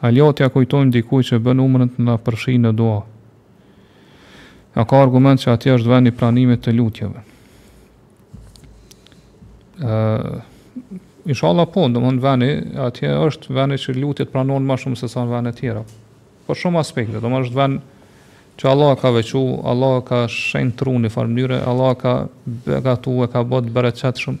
S1: A lejohet t'ia kujtojmë dikujt që bën umrën të na përfshijë në dua? A ka argument që atje është vendi i pranimit të lutjeve? Ë Inshallah po, domethënë veni, atje është veni që lutjet pranohen më shumë se sa në vende tjera. Për shumë aspekte, domethënë është vend që Allah ka veçu, Allah ka shenjtëru në njëfarë mënyre, Allah ka begatu e ka bo të bereqetshëm shumë,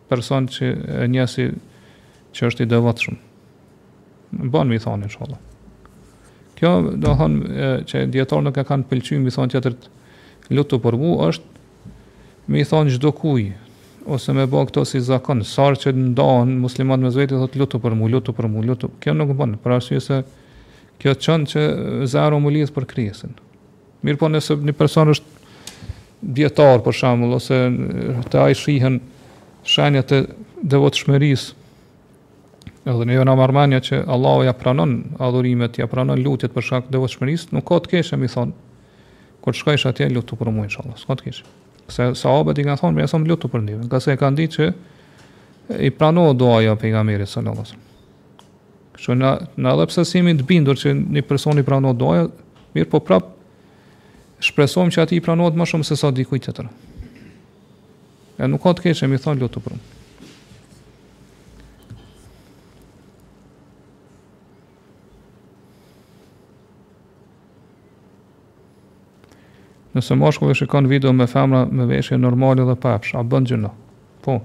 S1: person që e njeh si që është i devotshëm. Bën mi thonë inshallah. Kjo do të thonë që dijetarët nuk e kanë pëlqyer mi thonë tjetrit lutu për mua është mi thonë çdokujt ose me bë këto si zakon, sa herë që ndahen muslimanët mes veti thotë lutu për mua, lutu për mua, lutu. Kjo nuk bën, për arsye se kjo çon që zemra m'u lidh për krijesën. Mirëpo nëse një person është dijetar për shembull ose te ai shihen shenjat e devotshmërisë edhe neve na merr mendja që Allahu ja pranon adhurimet, ja pranon lutjet për shkak të devotshmërisë, nuk ka të keqe mi thon. Kur të shkojsh atje lutu për mua inshallah, s'ka të keqe. Se sahabët i kanë thonë, pejgamberit lutu për neve, ngase e kanë ditë që i pranohet duaja e pejgamberit sallallahu alajhi wasallam. Kështu na na edhe pse s'jemi të bindur që një person i pranohet duaja, mirëpo prap shpresojmë që atij i pranohet më shumë se sa dikujt tjetër. E nuk ka të keqe mi thon lutu për. Nëse mashkulli shikon video me femra me veshje normale dhe pa epsh, a bën gjynah? Po.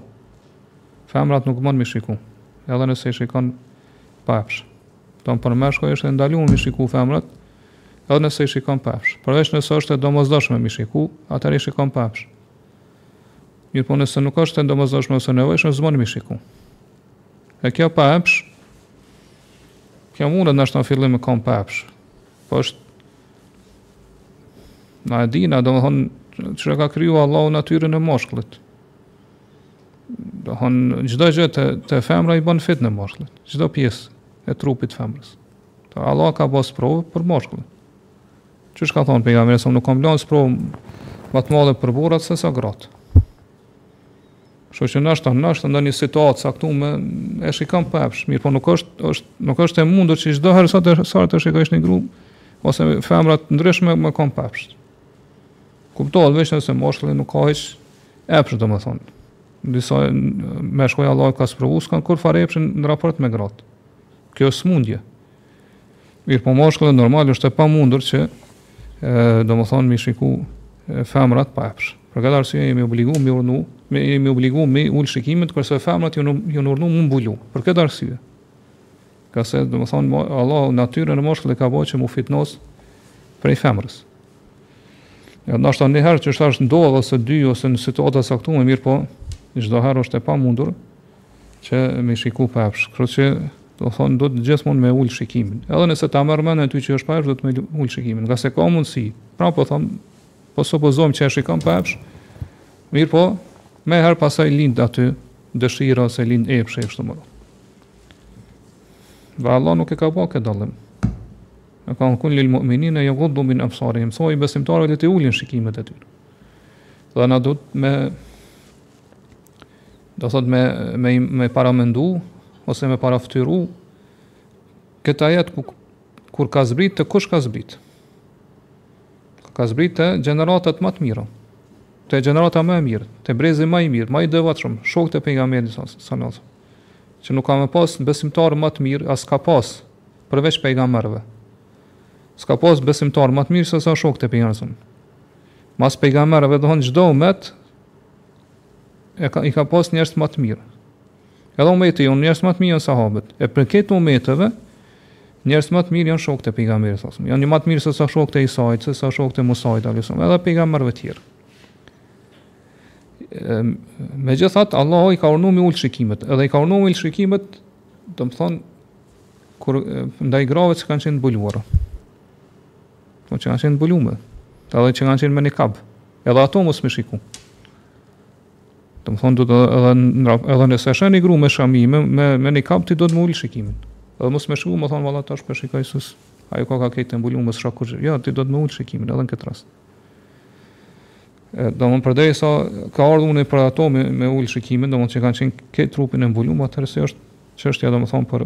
S1: Femrat nuk bon mi shiku, edhe nëse i shikon pa epsh. Domethën për mashkull është e ndaluar mi shiku femrat, edhe nëse i shikon pa epsh. Përveç nëse është e domosdoshme mi shiku, atëherë i shikon pa epsh. Mirëpo nëse nuk është e domosdoshme ose nevojshme, s'bon mi shiku. E kjo pa epsh, kjo mundet ndoshta në fillim me kon pa epsh, po është Na e dina, domethënë, që e ka kriju Allahu natyrën e mashkullit. Domethënë, çdo gjë te, te femra i bën fitne mashkullit, çdo pjesë e trupit femrës. Do, Allah ka bo sprovë për mashkullin. Qysh ka thonë pejgamberi, nuk kam lanë sprovë më të madhe për burrat se sa gratë. Kështu që nashta nashta ndonjë situatë të caktume e shikon pa epsh, mirëpo nuk është është nuk është e mundur që çdo herë sa të sa të shikosh një gru ose femra të ndryshme me kon pa epsh. Kuptohet veç nëse mashkulli nuk ka hiç epsh domethënë. Disa meshkuj Allahu i ka sprovu, s'kan kurrfarë epshi në raport me gratë. Kjo është smundje. Mirëpo mashkulli normal është e pamundur që domethonë m'i shiku femrat pa epsh. Për këtë arsye jemi obligu jemi urdhnu, me jemi obligu m'i ul shikimet, kurse femrat janë urdhnu m'u mbulu. Për këtë arsye. Ngase, domethonë, Allahu natyrën e mashkullit e ka bo që m'u fitnos prej femrës. Ja, nashta njëherë që është nashta ndodh ose dy, ose në situata të caktume, mirëpo, çdo herë është e pamundur, që me shiku pa epsh. Kështu që domethon duhet gjithmonë me ul shikimin. Edhe nëse ta merr mendja ty që është pa epsh duhet me ul shikimin, ngase ka mundësi. Pra po thon, po supozojmë që e shikon pa epsh, mirëpo, menjëherë pas saj lind aty dëshira ose lind epshi e kështu me radhë. Dhe Allahu nuk e ka bërë këtë dallim. Në ka në kul lil mu'minine jeguddu min ebsarihim, thuaju besimtarëve le të ulin shikimet e tyre. Dhe na duhet me Duhet me me me paramendu ose me parafytyru këtë ajet ku kur ka zbrit te kush ka zbrit. Ka zbrit te gjeneratat më të mira. Te gjenerata më e mirë, te brezi më i mirë, më i devotshëm, shokët e pejgamberit sallallahu alajhi wasallam. Që nuk ka me pas besimtar më të mirë, as ka pas përveç pejgamberëve. S'ka pas besimtar më të mirë se sa shokët e pejgamberit. Mas pejgamberëve domethon çdo umet e ka i ka pas njerëzit më të mirë. Edhe ummeti jonë njerëzit më të mirë janë sahabët. E prej krejt ummeteve njerëzit më të mirë janë shokët e pejgamberit sallallahu alajhi wasallam. Janë më të mirë se sa shokët e Isait, se sa shokët e Musait alajhi salam, edhe pejgamberëve të tjerë. Megjithatë Allahu i ka urdhnu me ul shikimet, edhe i ka urdhnu me ul shikimet, domethonë kur ndaj grave që kanë qenë të mbuluara. Po që kanë qenë të mbulume, edhe që kanë qenë me nikab, edhe ato mos m'i shiku. Domethonë, edhe, edhe, edhe nëse është një gru me shami me, me, me nikab, ti duhet me ul shikimin. Edhe mos me shiku, me thonë, valla, tash po e shikoj, se ajo ka ka krejt të mbulume, së shakur, jo, ti duhet me ul shikimin, edhe në këtë rast. Domethon përderisa ka ardhë urdhni për ato me, me ul shikimin, domethon që kanë qenë krejt trupin e mbulume, atëherë si është çështja domethonë për